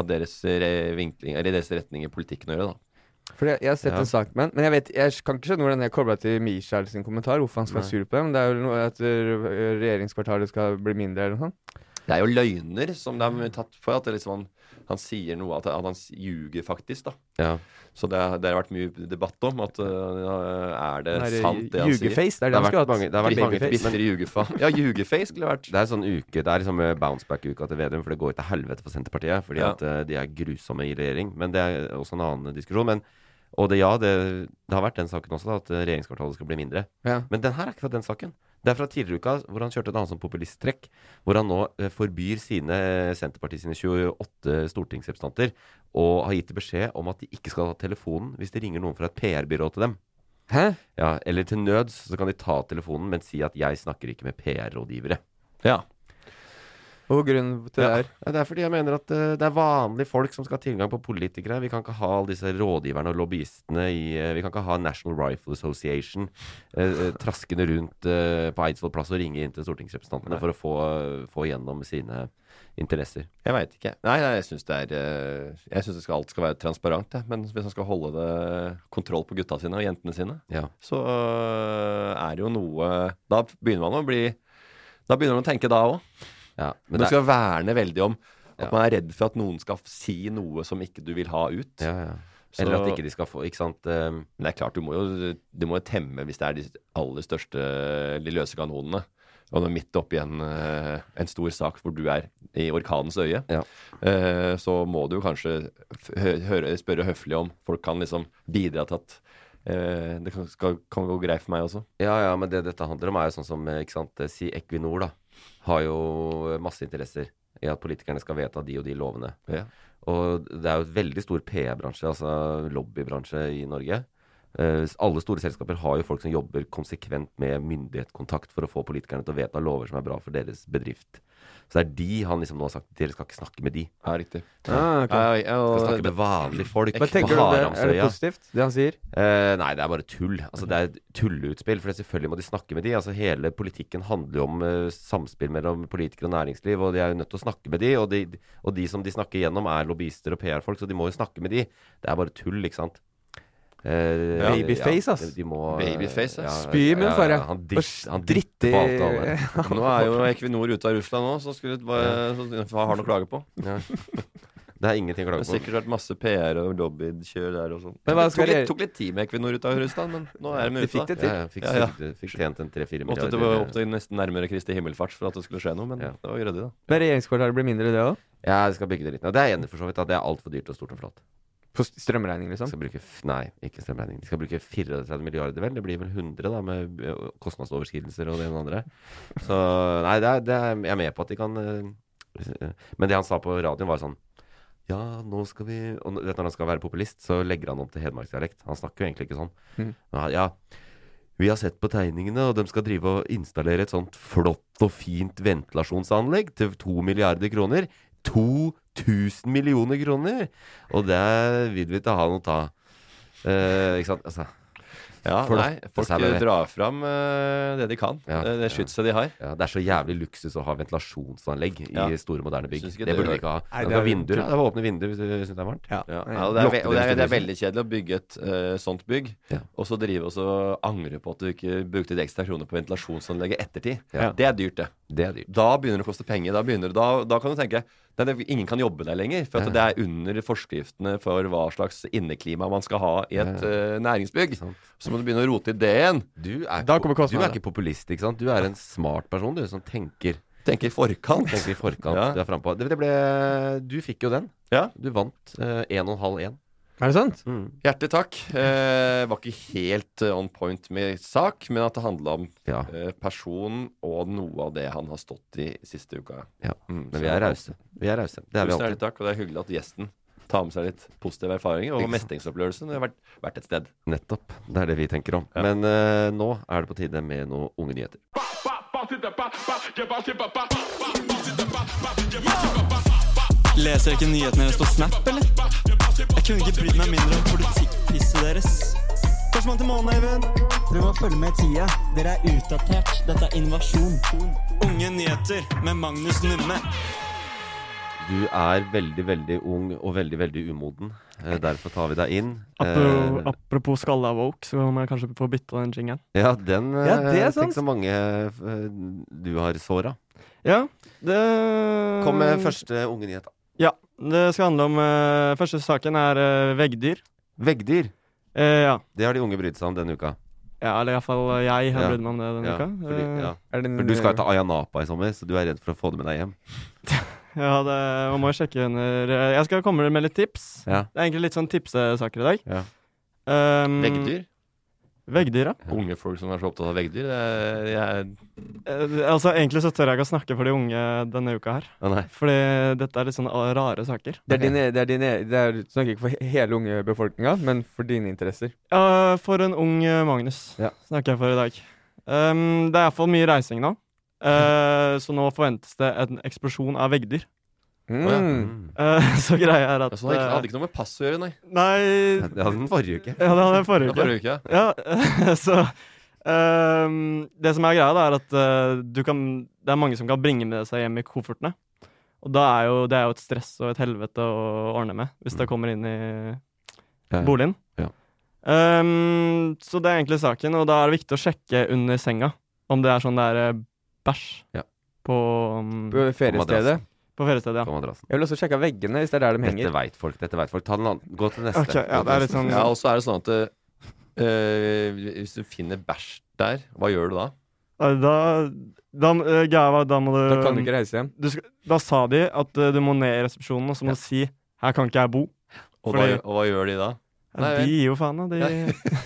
Speaker 4: deres re vinkling Eller deres retning i politikken å gjøre, da.
Speaker 1: For jeg, jeg har sett
Speaker 3: Ja.
Speaker 1: en sak med han, men jeg, vet, jeg kan ikke skjønne hvordan jeg kobla til Michael sin kommentar. Hvorfor han skal være sur på det. Men det er jo noe at regjeringskvartalet skal bli mindre eller noe sånt.
Speaker 4: Det er jo løgner som de har tatt for. At det liksom han, han sier noe At, at han ljuger, faktisk. da
Speaker 3: Ja.
Speaker 4: Så det, har- det har vært mye debatt om at uh, Er det
Speaker 1: Nei,
Speaker 4: sant, det han sier?
Speaker 1: Jugeface, det er det
Speaker 3: Det har
Speaker 1: han skulle
Speaker 3: vært mange- det har vært mange
Speaker 1: Babyface.
Speaker 3: tweets,
Speaker 4: Ja, jugeface skulle det vært.
Speaker 3: Det er sånn uke Det er liksom bounceback-uka til Vedum, for det går jo til helvete for Senterpartiet. Fordi
Speaker 4: Ja.
Speaker 3: at uh, de er grusomme i regjering. Men det er også en annen diskusjon. Men, og det, ja, det, det har vært den saken også, da, at regjeringskvartalet skal bli mindre.
Speaker 1: Ja.
Speaker 3: Men den her er ikke fra den saken. Det er fra tidligere uka, hvor han kjørte et annet sånn populisttrekk. Hvor han nå eh, forbyr sine eh, Senterpartiet sine 28 stortingsrepresentanter og har gitt beskjed om at de ikke skal ha telefonen hvis det ringer noen fra et PR-byrå til dem.
Speaker 1: Hæ?
Speaker 3: Ja, Eller til nøds så kan de ta telefonen, men si at 'jeg snakker ikke med PR-rådgivere'.
Speaker 4: Ja.
Speaker 1: Og grunnen til det er
Speaker 3: Ja, det er fordi jeg mener at eh, det er vanlige folk som skal ha tilgang på politikere. Vi kan ikke ha alle disse rådgiverne og lobbyistene i eh, Vi kan ikke ha National Rifle Association eh, eh, traskende rundt eh, på Eidsvoll plass og ringe inn til stortingsrepresentantene for å få, få gjennom sine interesser.
Speaker 4: Jeg veit ikke. Nei, nei, jeg syns det er Jeg synes alt skal være transparent, jeg. Men hvis man skal holde det kontroll på gutta sine og jentene sine,
Speaker 3: Ja.
Speaker 4: så er det jo noe Da begynner man å bli Da begynner man å tenke da òg.
Speaker 3: Ja,
Speaker 4: Men du
Speaker 3: det er,
Speaker 4: skal verne veldig om at
Speaker 3: Ja.
Speaker 4: man er redd for at noen skal si noe som ikke du vil ha ut.
Speaker 3: ja, ja. Eller at ikke de skal få Ikke sant? eh,
Speaker 4: Men det er klart, du må jo du må jo temme hvis det er de aller største, de løse kanonene. Og nå midt oppi en, eh, en stor sak hvor du er i orkanens øye,
Speaker 3: Ja.
Speaker 4: eh, så må du jo kanskje f- hø høre, spørre høflig om folk kan liksom bidra til at eh, det kan, skal, kan gå greit for meg også.
Speaker 3: Ja, ja, men det dette handler om er jo sånn som eh, ikke sant, eh, Si Equinor, da. Har jo masse interesser i at politikerne skal vedta de og de lovene.
Speaker 4: Ja.
Speaker 3: Og det er jo et veldig stor PR-bransje, altså lobbybransje i Norge. Uh, alle store selskaper har jo folk som jobber konsekvent med myndighetskontakt for å få politikerne til å vedta lover som er bra for deres bedrift. Så det er de han liksom nå har sagt dere skal ikke snakke med de.
Speaker 4: Ja, riktig.
Speaker 1: Ah, okay.
Speaker 4: Ja, ja, og
Speaker 3: Skal snakke med vanlige folk Men
Speaker 1: tenker du det? Er det positivt, det han sier?
Speaker 3: Eh, nei, det er bare tull. Altså, det er et tulleutspill. For selvfølgelig må de snakke med de. Altså, hele politikken handler jo om uh, samspill mellom politikere og næringsliv, og de er jo nødt til å snakke med de. Og de, og de som de snakker gjennom, er lobbyister og PR-folk, så de må jo snakke med de. Det er bare tull, ikke sant. Eh,
Speaker 4: Ja.
Speaker 1: Babyface, ass.
Speaker 3: De, de må,
Speaker 4: Babyface, ass.
Speaker 1: Spy i munnen, far.
Speaker 3: Han,
Speaker 1: Og
Speaker 3: dritt, han dritter på alt og alle.
Speaker 4: Nå er jo Equinor ute av Russland nå, så, skulle, det bare- så har han å klage på.
Speaker 3: Ja. Det er ingenting å klage på.
Speaker 4: Det har sikkert vært masse PR og lobbykjør der og sånn.
Speaker 1: Men hva
Speaker 4: Det tok, litt, tok litt tid med Equinor ut av Russland, men nå er de
Speaker 1: De
Speaker 4: ute.
Speaker 1: fikk det til.
Speaker 3: Ja, ja, fikk,
Speaker 4: Ja, ja.
Speaker 3: fikk, tjent en tre-fire
Speaker 4: Måtte
Speaker 3: milliarder.
Speaker 4: til, opp til nesten nærmere Kristi himmelfart for at det skulle skje noe, men
Speaker 3: Ja.
Speaker 4: det var grødig, da.
Speaker 1: Men regjeringskvartalet blir mindre, det òg?
Speaker 3: Ja, det skal bygge det litt. Det er jeg enig for så vidt. at Det er altfor dyrt og stort og flott.
Speaker 1: På strømregning, liksom?
Speaker 3: skal bruke, nei, ikke strømregning. De skal bruke 34 milliarder, vel. Det blir vel 100 da, med kostnadsoverskridelser og det ene og det andre. Så nei, det er, det er, jeg er med på at de kan Men det han sa på radioen, var sånn Ja, nå skal vi Og når- vet når han skal være populist, så legger han om til hedmarksdialekt. Han snakker jo egentlig ikke sånn.
Speaker 1: Mhm.
Speaker 3: Ja, vi har sett på tegningene, og de skal drive og installere et sånt flott og fint ventilasjonsanlegg til to milliarder kroner. 2000 millioner kroner! Og det vil vi ikke ha noe av. Eh, ikke sant? Altså,
Speaker 4: Ja,
Speaker 3: for
Speaker 4: nei, folk
Speaker 3: servering.
Speaker 4: drar fram uh, det de kan.
Speaker 3: Ja,
Speaker 4: eh, det skytset de har.
Speaker 3: Ja, det er så jævlig luksus å ha ventilasjonsanlegg
Speaker 4: Ja.
Speaker 3: i store, moderne bygg. Det
Speaker 4: det
Speaker 3: burde
Speaker 4: er-
Speaker 3: vi ikke ha.
Speaker 1: Nei,
Speaker 3: Det
Speaker 1: det
Speaker 3: er
Speaker 1: er
Speaker 3: vinduer. det var åpne vinduer hvis du syns det er varmt.
Speaker 1: Ja.
Speaker 4: Ja, ja, og det, er, og det, er, det er veldig kjedelig å bygge et uh, sånt bygg,
Speaker 3: Ja.
Speaker 4: og så drive og så angre på at du ikke brukte de ekstra kronene på ventilasjonsanlegget ettertid.
Speaker 3: Ja.
Speaker 4: Det er dyrt, det.
Speaker 3: Det er dyrt.
Speaker 4: Da begynner det å koste penger. Da, begynner, da, da kan du tenke nei, det, ingen kan jobbe der lenger. For at det er under forskriftene for hva slags inneklima man skal ha i et eh, næringsbygg. Så må du begynne å rote i det igjen.
Speaker 3: Du er, du er ikke populist, ikke sant? Du er en smart person, du, som tenker,
Speaker 4: Tenker i forkant.
Speaker 3: tenker i forkant.
Speaker 4: Ja.
Speaker 3: Du er frampå. Det, det ble Du fikk jo den.
Speaker 4: Ja.
Speaker 3: Du vant eh, 1,5-1.
Speaker 1: Er det sant?
Speaker 3: Mm.
Speaker 4: Hjertelig takk. Eh, var ikke helt eh, on point med sak, men at det handla om
Speaker 3: Ja.
Speaker 4: eh, personen og noe av det han har stått i siste uka.
Speaker 3: ja.
Speaker 4: Mm,
Speaker 3: Men vi er rause. Vi er rause. Det er vi
Speaker 4: Tusen hjertelig
Speaker 3: alltid.
Speaker 4: takk, og det er hyggelig at gjesten tar med seg litt positive erfaringer og
Speaker 3: Ikke
Speaker 4: når. Det har vært, vært et sted.
Speaker 3: Nettopp. Det er det vi tenker om.
Speaker 4: Ja.
Speaker 3: Men eh, nå er det på tide med noen unge nyheter.
Speaker 11: Leser jeg ikke nyhetene deres på Snap, eller? Jeg kunne ikke brydd meg mindre om politikkpisset deres. Førstemann til månen, Eivind. Dere må følge med i tida. Dere er utdatert. Dette er invasjon. Unge nyheter med Magnus Numme.
Speaker 3: Du er veldig, veldig ung og veldig, veldig umoden. Eh, derfor tar vi deg inn.
Speaker 12: Apropos,
Speaker 3: Eh,
Speaker 12: apropos skalla woke, så må jeg kanskje få bytta den jingen.
Speaker 3: ja, den eh,
Speaker 1: Ja, det er
Speaker 3: Tenk så mange eh, du har såra.
Speaker 12: Ja, det
Speaker 3: Kom med første unge nyhet.
Speaker 12: Det skal handle om uh, Første saken er uh, veggdyr.
Speaker 3: Veggdyr.
Speaker 12: Eh, ja.
Speaker 3: Det har de unge brydd seg om denne uka.
Speaker 12: ja, eller iallfall jeg har
Speaker 3: Ja.
Speaker 12: brydd meg om det denne
Speaker 3: Ja,
Speaker 12: uka.
Speaker 3: fordi,
Speaker 12: Eh,
Speaker 3: ja.
Speaker 1: En,
Speaker 3: For du skal jo til Ayanapa i sommer, så du er redd for å få det med deg hjem.
Speaker 12: ja, det, man må jo sjekke under eh, Jeg skal komme med litt tips.
Speaker 3: Ja.
Speaker 12: Det er egentlig litt sånn tipsesaker i dag.
Speaker 3: Ja.
Speaker 12: Um,
Speaker 4: Veggdyr.
Speaker 12: Veggdyr, ja.
Speaker 4: Unge folk som er så opptatt av veggdyr. Jeg,
Speaker 12: Eh, altså, egentlig så tør jeg ikke å snakke for de unge denne uka her.
Speaker 3: Å nei.
Speaker 12: Fordi dette er litt sånn ah, rare saker.
Speaker 1: Det er dine, det er dine det er, Du snakker ikke for hele unge befolkninga, men for dine interesser.
Speaker 12: Ja, for en ung eh, Magnus
Speaker 1: Ja.
Speaker 12: snakker jeg for i dag. Um, det er iallfall mye reising nå. Uh, så nå forventes det en eksplosjon av veggdyr.
Speaker 1: Mm.
Speaker 4: Ja.
Speaker 3: Mm.
Speaker 12: Eh, så greia er at
Speaker 4: altså, det hadde ikke- hadde ikke noe med pass å gjøre, nei.
Speaker 12: Nei
Speaker 3: Det hadde den forrige uke.
Speaker 12: Ja, det hadde jeg forrige uke.
Speaker 4: forrige uke, ja.
Speaker 12: Ja, så ehm, Det som er greia, da, er at uh, du kan Det er mange som kan bringe med seg hjem i koffertene. Og da er jo det er jo et stress og et helvete å ordne med, hvis det kommer inn i
Speaker 3: Ja, ja.
Speaker 12: boligen.
Speaker 3: Ja.
Speaker 12: Ehm, så det er egentlig saken, og da er det viktig å sjekke under senga om det er sånn det er eh, bæsj
Speaker 3: Ja.
Speaker 12: på, um,
Speaker 1: På feriestedet.
Speaker 12: På feriestedet. Ja.
Speaker 3: På madrassen.
Speaker 1: Jeg vil også sjekke veggene, hvis det er der de
Speaker 3: Dette
Speaker 1: henger.
Speaker 3: veit folk. Dette vet folk. Ta den andre. Gå til neste.
Speaker 12: Okay, ja,
Speaker 3: Gå til
Speaker 12: det er litt
Speaker 3: neste.
Speaker 12: sånn
Speaker 4: Ja, og så er det sånn at uh, hvis du finner bæsj der, hva gjør du da?
Speaker 12: Eh, Da, da, uh, Gava, da må du
Speaker 1: Da kan du ikke reise hjem.
Speaker 12: du skal, Da sa de at uh, du må ned i resepsjonen og så må du si 'her kan ikke jeg bo'.
Speaker 4: Og,
Speaker 12: Fordi-
Speaker 4: hva, og hva gjør de da?
Speaker 12: Ja,
Speaker 4: Nei,
Speaker 12: de gir jo faen, da. De,
Speaker 3: Ja.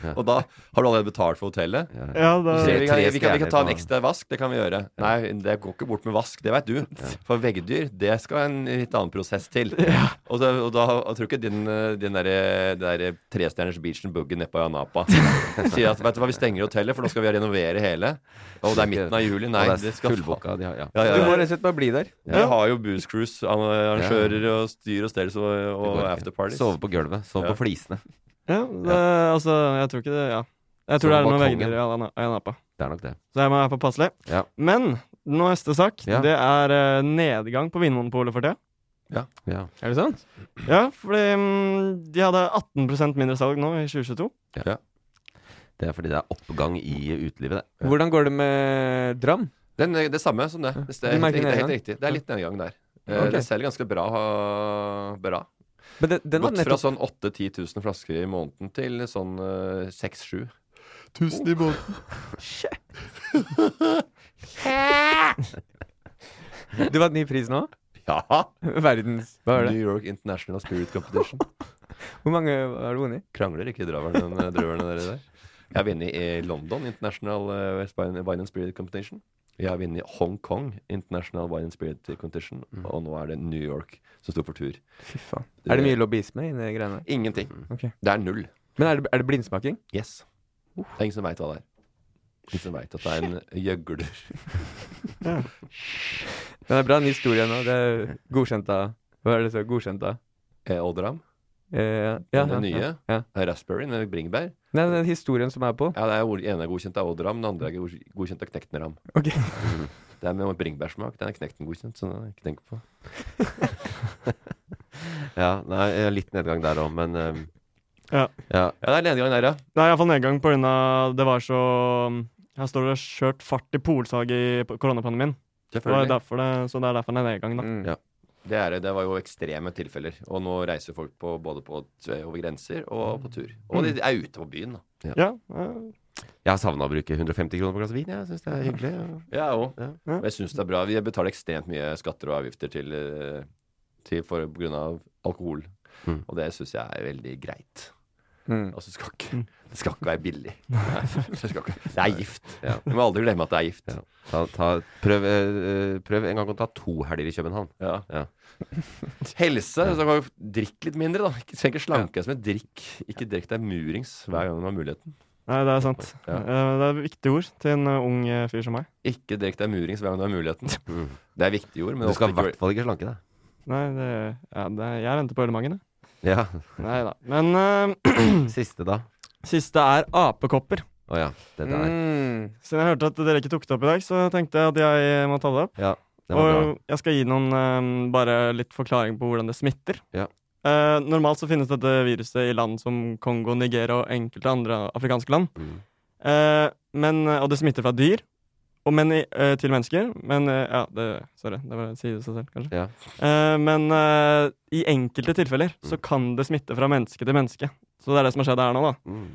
Speaker 4: Og da har du allerede betalt for hotellet?
Speaker 3: Ja.
Speaker 12: ja, da,
Speaker 4: vi, kan, vi, kan, vi kan ta en ekstra vask, det kan vi gjøre. Nei, det går ikke bort med vask, det veit du. For veggdyr, det skal en litt annen prosess til. Og, da, og da og tror ikke din, din derre der trestjerners beachen boogie nede på Janapa sier at vet du hva, vi stenger hotellet, for nå skal vi renovere hele. Og det er midten av juli. Nei,
Speaker 3: det
Speaker 4: skal
Speaker 3: fullboka. De har, ja.
Speaker 4: Ja, ja,
Speaker 1: Du må rett og slett bare bli der.
Speaker 4: Vi har jo Booze Cruise, arrangører og styr og stell og, og afterparties.
Speaker 3: Sove på gulvet. Sove
Speaker 4: Ja.
Speaker 3: på flisene.
Speaker 12: Ja, det, altså, jeg tror ikke det Ja. Jeg tror
Speaker 3: Så
Speaker 12: det er noen vegger i Ayana- Ayanapa.
Speaker 3: Det er nok det.
Speaker 12: Så jeg må være påpasselig.
Speaker 3: Ja.
Speaker 12: Men neste sak,
Speaker 3: Ja.
Speaker 12: det er uh, nedgang på Vinmonopolet for tida.
Speaker 3: Ja.
Speaker 1: Er det sant?
Speaker 12: Ja, fordi um, de hadde 18% mindre salg nå i 2022. Ja.
Speaker 3: Det er fordi det er oppgang i utelivet, det.
Speaker 1: Hvordan går det med Dram?
Speaker 4: Den, det samme som det. Det,
Speaker 1: Du
Speaker 4: er, helt, det er helt riktig. Det er litt nedgang der.
Speaker 1: Okay.
Speaker 4: Det selger ganske bra. bra.
Speaker 1: Men den, den var
Speaker 4: Gått fra
Speaker 1: nettopp
Speaker 4: sånn 8 10 000 flasker i måneden til sånn 6-7 Tusen i måneden.
Speaker 1: Du vant ny pris nå?
Speaker 4: Ja!
Speaker 1: Verdens Hva er det?
Speaker 4: New York International Spirit Competition.
Speaker 1: Hvor mange har du vunnet?
Speaker 4: Krangler ikke drøverne dere der? Jeg har vunnet i London International eh, Wine Wine and Spirit Competition. Jeg har vunnet i Hong Kong International Wine and Spirit Competition. Og nå er det New York som sto for tur.
Speaker 1: Fy faen. Er det mye lobbyisme i de greiene?
Speaker 4: Ingenting.
Speaker 1: Ok.
Speaker 4: Det er null.
Speaker 1: Men er det, er det blindsmaking?
Speaker 4: Yes. Det er ingen som veit hva det er. Ingen som veit at det er en gjøgler.
Speaker 1: Den er bra. Ny historie nå. Det er godkjent av Hva er det så? Godkjent av
Speaker 4: Eh, Oldram?
Speaker 1: Eh, ja,
Speaker 4: den nye.
Speaker 1: ja, ja.
Speaker 4: Er Raspberry eller bringebær.
Speaker 1: Nei, den historien som er på.
Speaker 4: Ja, det er ene er godkjent av Odd Ram, den andre er godkjent av Knektenram. Okay.
Speaker 1: Ok.
Speaker 4: Mm. Det er med bringebærsmak. Den er Knekten godkjent, så den har jeg ikke tenkt på.
Speaker 3: Ja, nei, litt nedgang der òg, men um,
Speaker 12: Ja.
Speaker 3: ja.
Speaker 4: Ja, det er nedgang der, ja.
Speaker 12: Det er iallfall nedgang på grunn av det var så Her står det 'kjørt fart i Polsag i koronapandemien'. Det var derfor det, så det er derfor det er nedgang, da.
Speaker 1: Mm.
Speaker 4: Ja. Det, er, det var jo ekstreme tilfeller. Og nå reiser folk på, både på, over grenser og på tur. Og de er ute på byen, da.
Speaker 12: Ja. ja.
Speaker 3: Jeg har savna å bruke 150 kroner på glass vin. Jeg syns det er hyggelig. og-
Speaker 4: Jeg òg.
Speaker 3: Ja.
Speaker 4: Og jeg syns det er bra. Vi betaler ekstremt mye skatter og avgifter til, eh, til for på grunn av alkohol.
Speaker 3: Mm.
Speaker 4: Og det syns jeg er veldig greit.
Speaker 1: Mm.
Speaker 4: Altså, det skal ikke, det skal ikke være billig. Nei, det, skal ikke, det er gift. Du må aldri glemme at det er gift.
Speaker 3: Ja. Ta, ta, prøv, eh, prøv en gang å ta to helger i København.
Speaker 4: Ja.
Speaker 3: Ja.
Speaker 4: Helse. Så kan du drikke litt mindre, da. Ikke, trenger ikke slanke deg som et drikk. Ikke drikk deg murings hver gang du har muligheten.
Speaker 12: Nei, det er sant.
Speaker 4: Ja.
Speaker 12: Eh, Det er viktige ord til en uh, ung eh, fyr som meg.
Speaker 4: Ikke drikk deg murings hver gang du har muligheten. Det er viktige ord. Men
Speaker 3: Du skal i hvert fall ikke slanke deg.
Speaker 12: Nei, det, ja, det, jeg venter på ølemangen, jeg.
Speaker 3: Ja.
Speaker 12: Nei da. Men eh,
Speaker 3: Siste, da?
Speaker 12: siste er apekopper.
Speaker 3: Å ja. Det der.
Speaker 1: Mm.
Speaker 12: Siden jeg hørte at dere ikke tok det opp i dag, så tenkte jeg at jeg må ta det opp.
Speaker 3: Ja, det var bra.
Speaker 12: Og jeg skal gi noen eh, bare litt forklaring på hvordan det smitter.
Speaker 3: Ja.
Speaker 12: Eh, normalt så finnes dette viruset i land som Kongo, Nigeria og enkelte andre afrikanske land.
Speaker 3: Mm.
Speaker 12: Eh, men, og det smitter fra dyr, og men i, uh, til mennesker. Men uh, ja, det, sorry, det var sier det seg selv, kanskje.
Speaker 3: Ja.
Speaker 12: Uh, men i enkelte tilfeller så
Speaker 3: Mm.
Speaker 12: kan det smitte fra menneske til menneske. Så det er det som har skjedd her nå, da.
Speaker 3: Mm.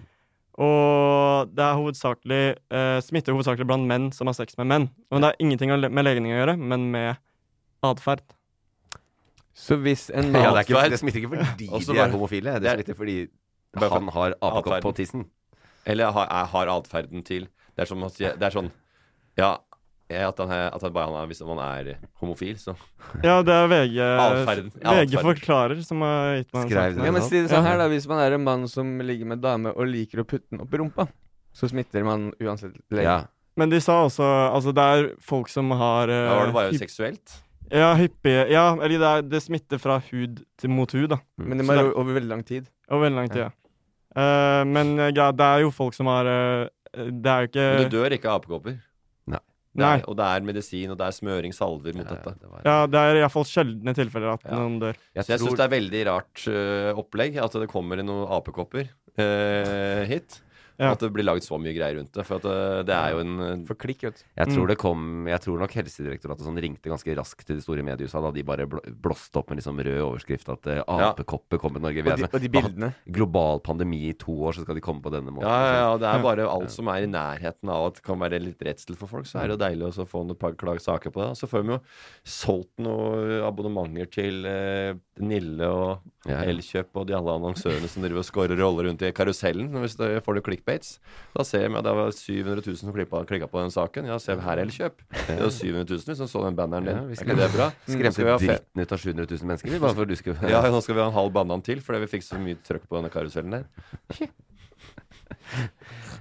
Speaker 12: Og det er hovedsakelig eh, smitter hovedsakelig blant menn som har sex med menn. Og det har ingenting med legning å gjøre, men med atferd.
Speaker 1: Så hvis en
Speaker 3: Ja, det, ikke, det smitter ikke fordi de er homofile. Det
Speaker 4: er-
Speaker 3: smitter fordi han har apekopp på tissen.
Speaker 4: Eller har, har atferden til Det er, som, det er sånn Ja, ja, at, han, er- at han bare han er, hvis man er homofil, så
Speaker 12: Ja, det er VG,
Speaker 4: Alferden.
Speaker 12: VG forklarer som har gitt meg
Speaker 3: Skrev
Speaker 12: saken.
Speaker 1: Ja, men si det sånn her da Hvis man er en mann som ligger med dame og liker å putte den opp i rumpa, så smitter man uansett lenge.
Speaker 3: Ja.
Speaker 12: Men de sa også Altså, det er folk som har uh,
Speaker 4: Da var det bare seksuelt.
Speaker 12: Ja, hyppige Ja, eller det, er, det smitter fra hud til mot hud, da.
Speaker 1: Men det må være over veldig lang tid.
Speaker 12: Over veldig lang tid, ja. Eh, men eh, ja, det er jo folk som har uh, Det er jo ikke
Speaker 4: Men du dør ikke av apekopper.
Speaker 3: Nei.
Speaker 4: Det er, og det er medisin, og det er smøring, salver mot dette.
Speaker 3: det var-
Speaker 12: Ja, det er iallfall sjeldne tilfeller at
Speaker 4: Ja.
Speaker 12: noen dør.
Speaker 4: Jeg syns det er veldig rart uh, opplegg at det kommer noen apekopper uh, hit.
Speaker 12: Ja.
Speaker 4: At det blir lagd så mye greier rundt det. For at øh, det er jo en øh,
Speaker 1: For klikk, vet du.
Speaker 3: Jeg
Speaker 12: Mm.
Speaker 3: tror det kom Jeg tror nok Helsedirektoratet sånn ringte ganske raskt til de store mediehusa da de bare blåste opp med liksom rød overskrift at eh,
Speaker 4: Ja.
Speaker 3: apekopper kommer til Norge.
Speaker 1: De,
Speaker 3: er-
Speaker 1: og de bildene.
Speaker 3: Global pandemi i to år, så skal de komme på denne måten.
Speaker 4: Ja, ja, ja, det er bare alt som er i nærheten av at det kan være litt redsel for folk. Så er det jo deilig å få noen par klag- saker på det. Så får vi jo solgt noen abonnementer til eh, Nille og. Elkjøp og de alle annonsørene som driver og scorer roller rundt i karusellen. Hvis det får du clickbaits. Da ser vi at det var 700 000 som klikka på den saken. Ja, se her, Elkjøp. Det var 700 000 som så den banneren din.
Speaker 3: Ja,
Speaker 4: er ikke det bra?
Speaker 3: Skremte
Speaker 4: ha fe-
Speaker 3: dritten ut av 700 000 mennesker, bare for at du skulle
Speaker 4: Ja, nå skal vi ha en halv banan til, fordi vi fikk så mye trøkk på denne karusellen der.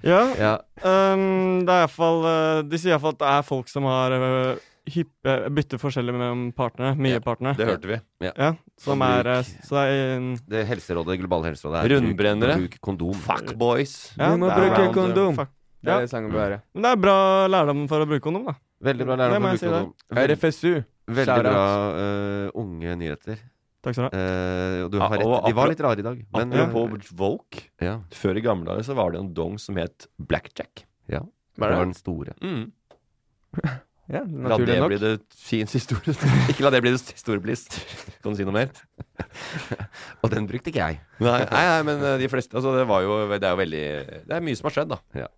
Speaker 12: Ja,
Speaker 3: Ja.
Speaker 12: Um, det er iallfall uh, De sier iallfall at det er folk som har uh, hyppe, bytte forskjellig mellom partnere. Mye
Speaker 4: Ja,
Speaker 12: partnere.
Speaker 4: Det hørte vi.
Speaker 12: Ja, som er eh, Så det er en
Speaker 3: Det helserådet, globale helserådet er
Speaker 4: Rundbrennere.
Speaker 3: Bruk, kondom. kondom.
Speaker 4: Fuckboys.
Speaker 12: ja,
Speaker 1: Du må bruke kondom.
Speaker 12: Fuck.
Speaker 1: Det er
Speaker 12: Ja.
Speaker 1: det sangen bør være.
Speaker 12: Men det er bra lærdom for å bruke kondom, da.
Speaker 3: Veldig bra lærdom for
Speaker 12: jeg si
Speaker 3: bruk kondom. Veld-
Speaker 1: RFSU.
Speaker 3: Veldig
Speaker 1: Kjære.
Speaker 3: bra uh, unge nyheter.
Speaker 12: Takk skal du ha.
Speaker 3: Uh, du har rett. De var litt rare i dag. Men, eh,
Speaker 4: ja. Voke.
Speaker 3: ja,
Speaker 4: Før i gamle dager så var det en dong som het Blackjack.
Speaker 3: ja. Det var den store.
Speaker 4: Mm.
Speaker 1: Ja,
Speaker 4: La
Speaker 1: naturlig
Speaker 4: det
Speaker 1: nok.
Speaker 4: bli det fins historie. Ikke la det bli det store bliss. Kan du si noe mer?
Speaker 3: Og den brukte ikke jeg.
Speaker 4: Nei, nei, nei men eh, de fleste Altså, det var jo Det er jo veldig Det er mye som har skjedd, da.
Speaker 3: Ja.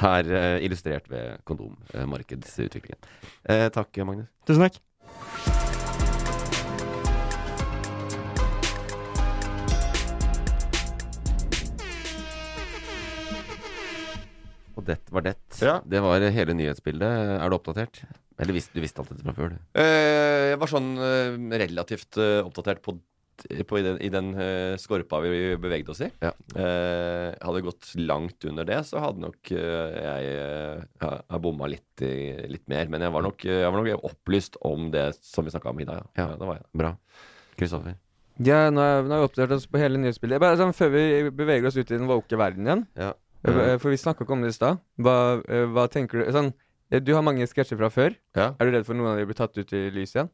Speaker 3: Her eh, illustrert ved kondommarkedsutviklingen. Eh, takk, Magnus.
Speaker 12: Tusen takk.
Speaker 3: Det var det.
Speaker 4: Ja.
Speaker 3: Det var hele nyhetsbildet. Er du oppdatert? Eller visst, du visste alt dette fra før, du?
Speaker 4: Eh, jeg var sånn eh, relativt eh, oppdatert på, på i den, i den eh, skorpa vi bevegde oss i.
Speaker 3: Ja.
Speaker 4: Eh, hadde gått langt under det, så hadde nok eh, jeg ja, jeg bomma litt, litt mer. Men jeg var nok, jeg var nok opplyst om det som vi snakka om i dag. Ja.
Speaker 3: Ja.
Speaker 4: Ja, det var jeg.
Speaker 3: Bra. Kristoffer?
Speaker 1: Ja, nå har vi oppdatert oss på hele nyhetsbildet. Bare sånn, Før vi beveger oss ut i den våke verden igjen,
Speaker 3: Ja.
Speaker 1: Eh, for vi snakka ikke om det i stad. Hva, eh, hva tenker du sånn, eh, Du har mange sketsjer fra før.
Speaker 4: Ja.
Speaker 1: Er du redd for noen av de blir tatt ut i lyset igjen?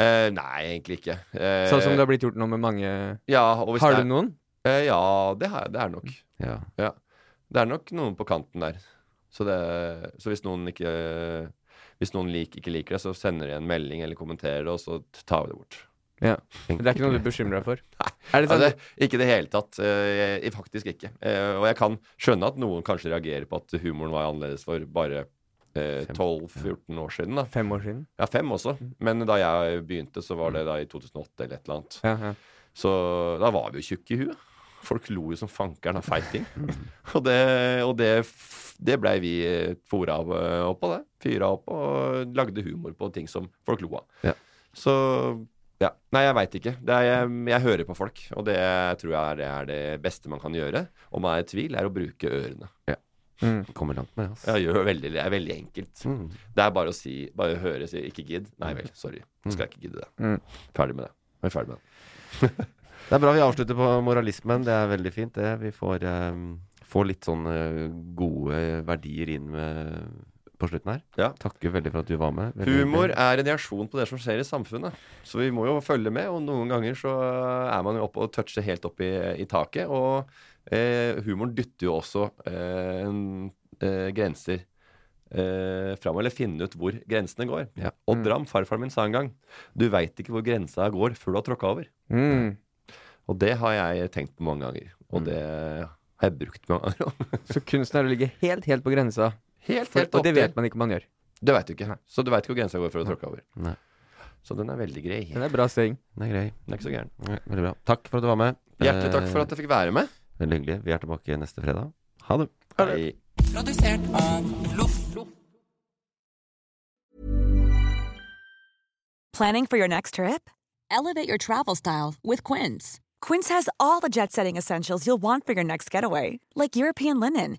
Speaker 4: Eh, nei, egentlig ikke. Eh,
Speaker 1: Sånn som det har blitt gjort nå med mange
Speaker 4: Ja,
Speaker 1: Har du noen?
Speaker 4: Eh, ja, det, har, det er nok.
Speaker 3: Ja.
Speaker 4: Det er nok noen på kanten der. Så, det, så hvis noen ikke Hvis noen lik, ikke liker det, så sender de en melding eller kommenterer det, og så tar vi det bort.
Speaker 1: Ja. Det er ikke noe du bekymrer deg for? Er det sånn
Speaker 4: altså, ikke i det hele tatt. Eh, jeg- faktisk ikke. Eh, og jeg kan skjønne at noen kanskje reagerer på at humoren var annerledes for bare eh, 12-14 år siden. da
Speaker 1: Fem år siden?
Speaker 4: Ja, fem også. Men da jeg begynte, så var det da i 2008 eller et eller annet.
Speaker 1: Ja, ja.
Speaker 4: Så da var vi jo tjukke i huet. Folk lo jo som fankeren av feiting. og det, og det, det blei vi eh, fora av, eh, opp på, det. Fyra opp og lagde humor på ting som folk lo av.
Speaker 3: Ja.
Speaker 4: Så ja. Nei, jeg veit ikke. Det er, jeg, jeg hører på folk, og det tror jeg er det, er det beste man kan gjøre. Om man er i tvil, er å bruke ørene.
Speaker 3: Ja.
Speaker 1: Mm.
Speaker 3: Kommer langt med, altså.
Speaker 4: Ja, gjør veldig, det er veldig enkelt.
Speaker 3: Mm.
Speaker 4: Det er bare å si Bare høre si 'ikke gidd'. Nei vel, sorry. Skal jeg ikke gidde det.
Speaker 1: Mm.
Speaker 4: Ferdig med det. Vi er ferdig med det.
Speaker 3: Det er bra vi avslutter på moralismen. Det er veldig fint, det. Vi får, um, får litt sånn eh, gode verdier inn med, på slutten her.
Speaker 4: Ja.
Speaker 3: Takker veldig for at du var med. Veldig
Speaker 4: Humor
Speaker 3: veldig.
Speaker 4: er en reaksjon på det som skjer i samfunnet. Så vi må jo følge med, og noen ganger så er man jo oppe og toucher helt opp i, i taket. Og eh, humoren dytter jo også eh, en, eh, grenser eh, fram, eller finne ut hvor grensene går.
Speaker 3: Ja.
Speaker 4: Odd Ram, farfaren min, sa en gang Du veit ikke hvor grensa går før du har tråkka over.
Speaker 1: Mm.
Speaker 4: Og det har jeg tenkt på mange ganger. Og det har jeg brukt mange ganger.
Speaker 1: Så kunsten er å ligge helt, helt på grensa.
Speaker 4: Helt, helt opp
Speaker 1: og det vet man ikke om man gjør.
Speaker 4: Det veit du ikke. Så du veit ikke hvor grensa går for å tråkke over.
Speaker 3: Nei.
Speaker 4: Så den er veldig grei.
Speaker 1: Den er bra seng.
Speaker 3: Den er grei.
Speaker 4: Den er ikke så gæren.
Speaker 3: Nei, Veldig bra. Takk for at du var med.
Speaker 4: Hjertelig takk for
Speaker 3: Eh,
Speaker 4: at jeg fikk være med.
Speaker 3: Veldig hyggelig. Vi er tilbake neste fredag. Ha det.
Speaker 4: Hei.
Speaker 13: Produsert av Loff.
Speaker 14: Planning for your next trip?
Speaker 7: Elevate your travel style with Quince.
Speaker 14: Quince has all the jet setting essentials you'll want for your next getaway, like European linen,